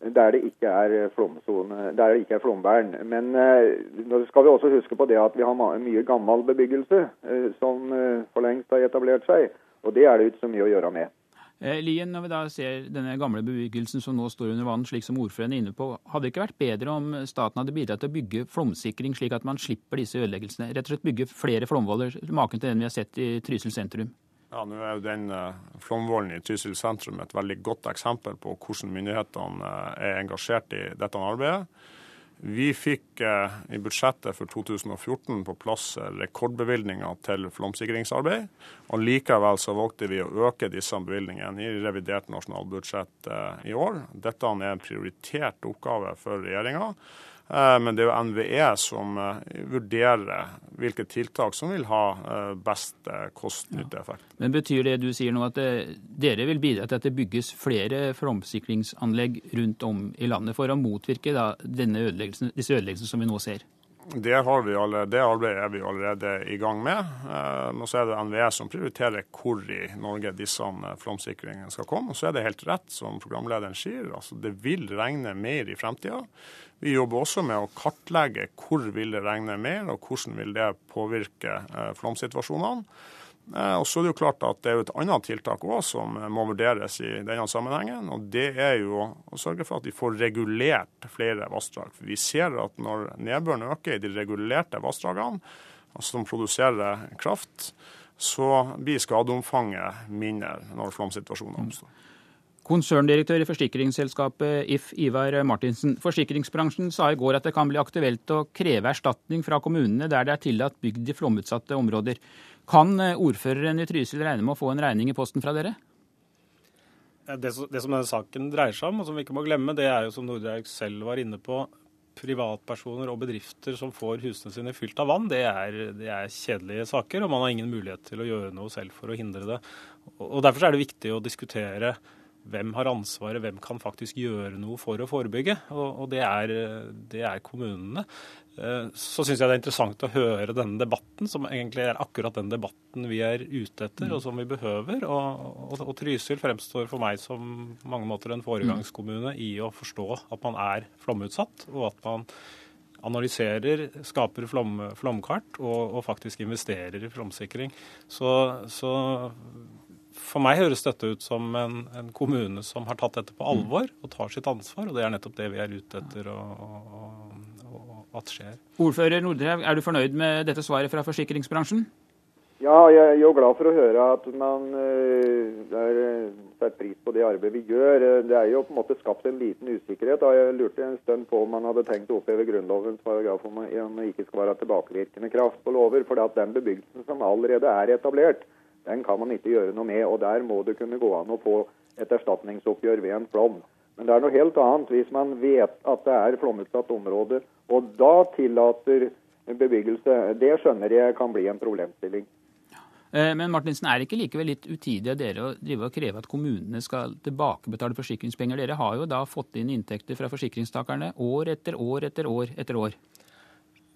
der det ikke er flomzone, der det ikke er flomvern. Men eh, nå skal vi også huske på det at vi har mye gammel bebyggelse eh, som eh, for lengst har etablert seg. Og det er det ikke så mye å gjøre med. Eh, Lien, når vi da ser denne gamle bebyggelsen som nå står under vann, slik som ordføreren er inne på, hadde det ikke vært bedre om staten hadde bidratt til å bygge flomsikring, slik at man slipper disse ødeleggelsene? Rett og slett bygge flere flomvoller, maken til den vi har sett i Trysil sentrum? Ja, nå er jo den uh, Flomvollen i Trysil sentrum et veldig godt eksempel på hvordan myndighetene uh, er engasjert i dette arbeidet. Vi fikk uh, i budsjettet for 2014 på plass rekordbevilgninger til flomsikringsarbeid. og Likevel så valgte vi å øke disse bevilgningene i revidert nasjonalbudsjett i år. Dette er en prioritert oppgave for regjeringa. Eh, men det er jo NVE som eh, vurderer hvilke tiltak som vil ha eh, best kost-nytteeffekt. Ja. Men Betyr det du sier nå at dere vil bidra til at det bygges flere flomsikringsanlegg rundt om i landet for å motvirke disse ødeleggelsene som vi nå ser? Det, alle, det, arbeidet er vi allerede i gang med. Nå så er det NVE som prioriterer hvor i Norge disse flomsikringene skal komme. Og så er det helt rett som programlederen sier, altså det vil regne mer i fremtida. Vi jobber også med å kartlegge hvor vil det regne mer, og hvordan vil det påvirke eh, flomsituasjonene. Eh, og så er Det jo klart at det er et annet tiltak også som må vurderes i denne sammenhengen. og Det er jo å sørge for at vi får regulert flere vassdrag. For Vi ser at når nedbøren øker i de regulerte vassdragene, altså som produserer kraft, så blir skadeomfanget mindre når flomsituasjoner oppstår. Konserndirektør i forsikringsselskapet If, Ivar Martinsen. Forsikringsbransjen sa i går at det kan bli aktuelt å kreve erstatning fra kommunene der det er tillatt bygd i flomutsatte områder. Kan eh, ordføreren i Trysil regne med å få en regning i posten fra dere? Det, som denne saken dreier seg om, og som vi ikke må glemme, det er jo som Nordreik selv var inne på, privatpersoner og bedrifter som får husene sine fylt av vann, det er, det er, kjedelige saker, og man har ingen mulighet til å gjøre noe selv for å hindre det. Og Derfor er det viktig å diskutere hvem har ansvaret, hvem kan faktisk gjøre noe for å forebygge. Og, og det, er, det, er, kommunene. Eh, så syns jeg det er interessant å høre denne debatten, som egentlig er akkurat den debatten vi er ute etter, og som vi behøver. Og, og, og Trysil fremstår for meg som mange måter en foregangskommune i å forstå at man er flomutsatt, og at man analyserer, skaper flom, flomkart og, og, faktisk investerer i flomsikring. Så, så for meg høres dette ut som en, en, kommune som har tatt dette på mm. alvor og tar sitt ansvar, og det er nettopp det vi er ute etter å, å, å, at skjer. Ordfører Nordrev, er du fornøyd med dette svaret fra forsikringsbransjen? Ja, jeg er jo glad for å høre at man uh, er setter pris på det arbeidet vi gjør. Det er jo på en måte skapt en liten usikkerhet. Jeg lurte en stund på om man hadde tenkt å oppheve Grunnlovens paragraf om det ikke skal være tilbakevirkende kraft på lover. For den bebyggelsen som allerede er etablert, den kan man ikke gjøre noe med. og Der må det kunne gå an å få et erstatningsoppgjør ved en flom. Men det er noe helt annet hvis man vet at det er flomutsatt område, og da tillater bebyggelse. Det skjønner jeg kan bli en problemstilling. Eh, men Martinsen, er det ikke likevel litt utidig av dere å drive og kreve at kommunene skal tilbakebetale forsikringspenger? Dere har jo da fått inn inntekter fra forsikringstakerne år etter år etter år etter år.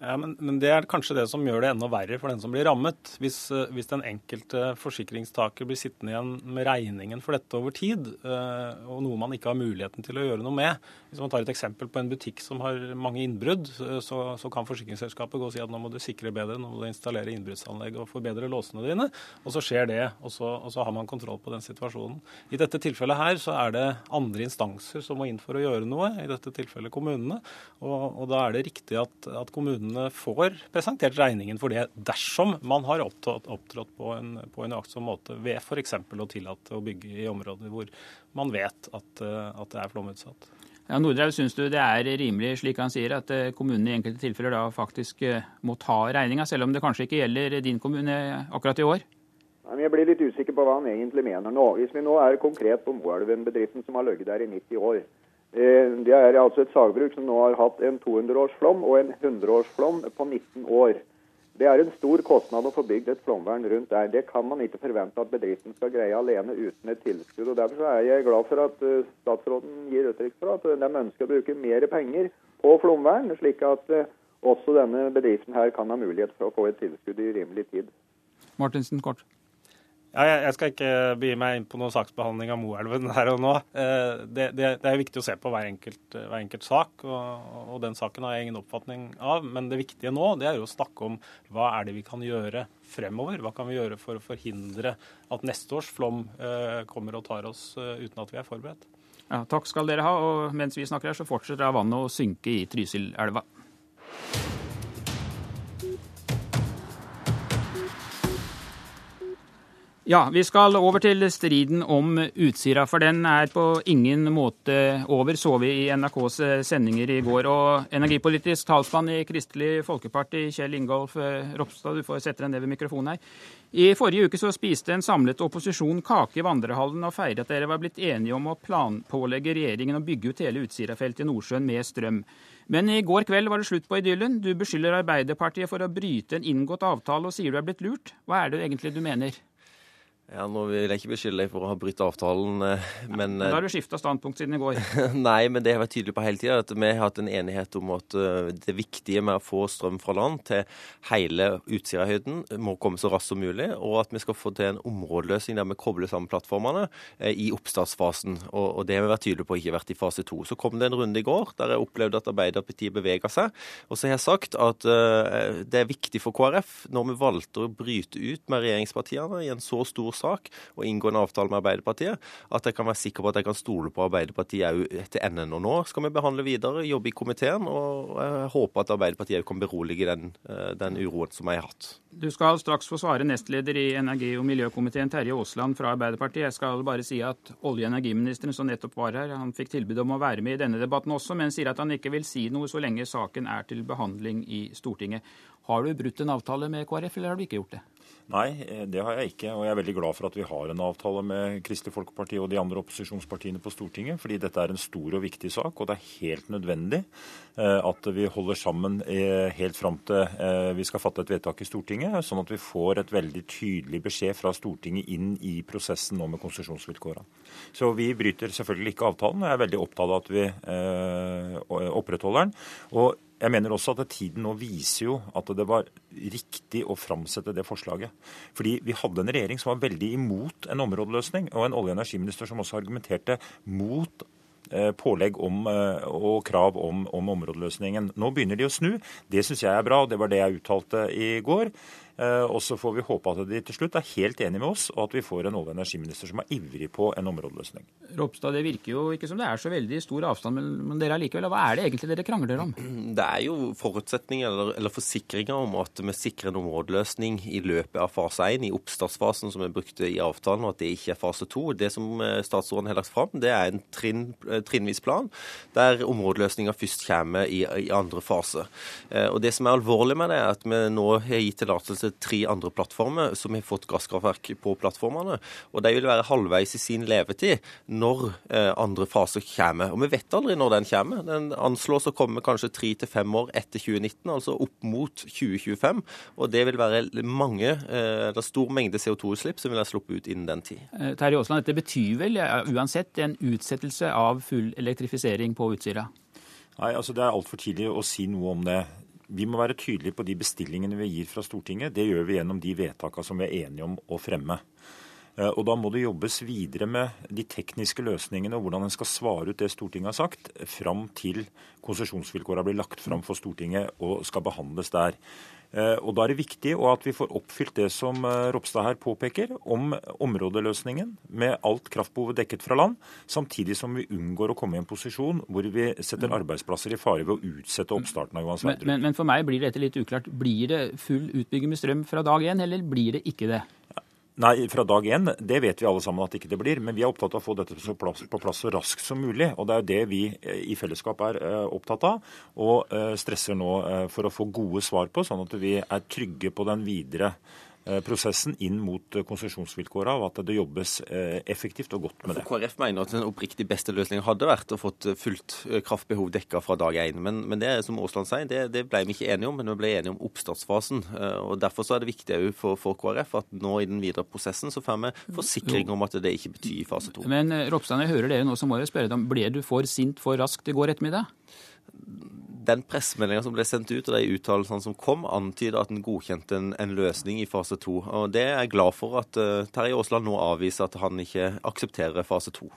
Ja, men, men, Det er kanskje det som gjør det enda verre for den som blir rammet. Hvis, eh, hvis den enkelte forsikringstaker blir sittende igjen med regningen for dette over tid, eh, og noe man ikke har muligheten til å gjøre noe med. Hvis man tar et eksempel på en butikk som har mange innbrudd, så, så kan forsikringsselskapet gå og si at nå må du sikre bedre, nå må du installere innbruddsanlegg og forbedre låsene dine. Og så skjer det, og så, og så har man kontroll på den situasjonen. I dette tilfellet her så er det andre instanser som må inn for å gjøre noe, i dette tilfellet kommunene. Og, og da er det riktig at, at kommunene får presentert regningen for det dersom man har opptrådt, opptrådt på en, på aktsom måte ved f.eks. å tillate å bygge i områder hvor man vet at, at det er flomutsatt. Ja, Nordrev, syns du det er rimelig, slik han sier, at eh, kommunene i enkelte tilfeller da faktisk eh, må ta regninga, selv om det kanskje ikke gjelder din kommune akkurat i år? Jeg blir litt usikker på hva han egentlig mener nå. Hvis vi nå er konkret på Moelven-bedriften som har ligget der i 90 år. Eh, det er altså et sagbruk som nå har hatt en 200-årsflom og en 100-årsflom på 19 år. Det er en stor kostnad å få bygd et flomvern rundt der. Det kan man ikke forvente at bedriften skal greie alene uten et tilskudd. og Derfor er jeg glad for at eh, statsråden gir uttrykk for at de ønsker å bruke mer penger på flomvern, slik at eh, også denne bedriften her kan ha mulighet for å få et tilskudd i rimelig tid. Martinsen, kort. Ja, jeg skal ikke begi meg inn på noen saksbehandling av Moelven her og nå. Eh, det, det, det, er viktig å se på hver enkelt, hver enkelt sak, og, og, den saken har jeg ingen oppfatning av. Men det viktige nå det er jo å snakke om hva er det vi kan gjøre fremover. Hva kan vi gjøre for å forhindre at neste års flom eh, kommer og tar oss eh, uten at vi er forberedt. Ja, takk skal dere ha. Og mens vi snakker her, så fortsetter vannet å synke i Trysilelva. Ja, vi skal over til striden om Utsira, for den er på ingen måte over, så vi i NRKs sendinger i går. Og energipolitisk talsmann i Kristelig Folkeparti, Kjell Ingolf Ropstad, du får sette deg ned ved mikrofonen her. I forrige uke så spiste en samlet opposisjon kake i vandrehallen og feiret at dere var blitt enige om å planpålegge regjeringen å bygge ut hele Utsira-feltet i Nordsjøen med strøm. Men i går kveld var det slutt på idyllen. Du beskylder Arbeiderpartiet for å bryte en inngått avtale og sier du er blitt lurt. Hva er det egentlig du mener? Ja, Nå vil jeg ikke beskylde deg for å ha brutt avtalen, men men Da har du skifta standpunkt siden i går. Nei, men det jeg har vært tydelig på hele tida, at vi har hatt en enighet om at eh, det viktige med å få strøm fra land til hele Utsirahøyden må komme så raskt som mulig, og at vi skal få til en områdeløsning der vi kobler sammen plattformene eh, i oppstartsfasen. Og, det har vi vært tydelige på ikke vært i fase to. Så kom det en runde i går der jeg opplevde at Arbeiderpartiet bevega seg. Og så har jeg sagt at det er viktig for KrF, når vi valgte å bryte ut med regjeringspartiene i en så stor sak, og inngå en avtale med Arbeiderpartiet, at jeg kan være sikker på at jeg kan stole på Arbeiderpartiet òg etter enden. Og nå skal vi behandle videre, jobbe i komiteen, og jeg håper at Arbeiderpartiet òg kan berolige den, eh, den uroen som jeg har hatt. Du skal straks få svare nestleder i energi- og miljøkomiteen, Terje Aasland fra Arbeiderpartiet. Jeg skal bare si at olje- og energiministeren som nettopp var her, han fikk tilbud om å være med i denne debatten også, men sier at han ikke vil si noe så lenge saken er til behandling i Stortinget. Har du brutt en avtale med KrF, eller har du ikke gjort det? Nei, eh, det har jeg ikke. Og jeg er veldig glad for at vi har en avtale med Kristelig Folkeparti og de andre opposisjonspartiene på Stortinget. Fordi dette er en stor og viktig sak, og det er helt nødvendig eh, at vi holder sammen eh, helt fram til vi skal fatte et vedtak i Stortinget. Sånn at vi får et veldig tydelig beskjed fra Stortinget inn i prosessen nå med konsesjonsvilkårene. Så vi bryter selvfølgelig ikke avtalen, og jeg er veldig opptatt av at vi opprettholder den. Og jeg mener også at tiden nå viser jo at det var riktig å framsette det forslaget. Fordi vi hadde en regjering som var veldig imot en områdeløsning, og en olje- og energiminister som også argumenterte mot eh, pålegg om, eh, og krav om, om områdeløsningen. Nå begynner de å snu. Det syns jeg er bra, og det var det jeg uttalte i går. Eh, og så får vi håpe at de til slutt er helt enige med oss, og at vi får en olje- og energiminister som er ivrig på en områdeløsning. Ropstad, det virker jo ikke som det er så veldig stor avstand mellom dere allikevel. Hva er det egentlig dere krangler om? Det er jo forutsetninger eller, eller forsikringer om at vi sikrer en områdeløsning i løpet av fase 1, i oppstartsfasen som vi brukte i avtalen, og at det ikke er fase 2. Det som eh, statsråden har lagt fram, det er en trinn, eh, trinnvis plan, der områdeløsninga først kommer i, i, andre fase. Og Det som er alvorlig med det, er at vi nå har gitt tillatelse til tre andre plattformer som har fått gasskraftverk på plattformene. Og de vil være halvveis i sin levetid når eh, andre fase kommer. Og vi vet aldri når den kommer. Den anslås å komme kanskje tre til fem år etter 2019, altså opp mot 2025. Og det vil være mange, eh, det er stor mengde CO2-utslipp som vil være sluppet ut innen den tid. Eh, Terje Aasland, dette betyr vel ja, uansett en utsettelse av full elektrifisering på Utsira? Nei, altså Det er altfor tidlig å si noe om det. Vi må være tydelige på de bestillingene vi gir fra Stortinget. Det gjør vi gjennom de vedtakene som vi er enige om å fremme. Eh, og Da må det jobbes videre med de tekniske løsningene og hvordan en skal svare ut det Stortinget har sagt, fram til konsesjonsvilkårene blir lagt fram for Stortinget og skal behandles der. Eh, og Da er det viktig at vi får oppfylt det som eh, Ropstad her påpeker, om områdeløsningen med alt kraftbehovet dekket fra land, samtidig som vi unngår å komme i en posisjon hvor vi setter mm. arbeidsplasser i fare ved å utsette oppstarten av Johan Sverdrup. Men, men, men, for meg blir dette litt uklart. Blir det full utbygging med strøm fra dag én, eller blir det ikke det? Nei, fra dag én. Det vet vi alle sammen at ikke det blir. Men vi er opptatt av å få dette på plass så raskt som mulig. Og det er jo det vi eh, i fellesskap er eh, opptatt av, og eh, stresser nå for å få gode svar på, sånn at vi er trygge på den videre prosessen inn mot eh, konsesjonsvilkåra, og at det jobbes eh, effektivt og godt med det. For KrF mener at den oppriktig beste løsningen hadde vært å fått fullt kraftbehov dekka fra dag én. Men, men, det som Aasland sier, det, det, ble vi ikke enige om, men vi ble enige om oppstartsfasen. og Derfor så er det viktig for, for, KrF at nå i den videre prosessen så får vi forsikring om at det ikke betyr fase to. Men Ropstad, jeg hører dere nå, så må jeg spørre deg om ble du for sint for raskt i går ettermiddag? Den pressemeldinga som ble sendt ut, og de uttalelsene som kom, antyder at en godkjente en, en, løsning i fase to. Og Det er jeg glad for at uh, Terje Aasland nå avviser at han ikke aksepterer fase to.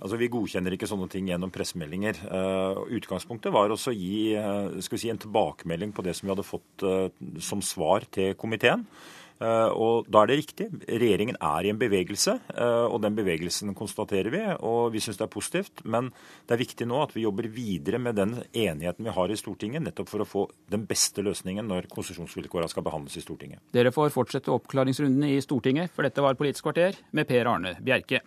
Altså, Vi godkjenner ikke sånne ting gjennom pressemeldinger. Uh, utgangspunktet var også å gi uh, si, en tilbakemelding på det som vi hadde fått som svar til komiteen. Eh, og Da er det riktig. Regjeringen er i en bevegelse, eh, og den bevegelsen konstaterer vi. og Vi syns det er positivt. Men det er viktig nå at vi jobber videre med den enigheten vi har i Stortinget, nettopp for å få den beste løsningen når konsesjonsvilkårene skal behandles i Stortinget. Dere får fortsette oppklaringsrundene i Stortinget, for dette var Politisk kvarter med Per Arne Bjerke.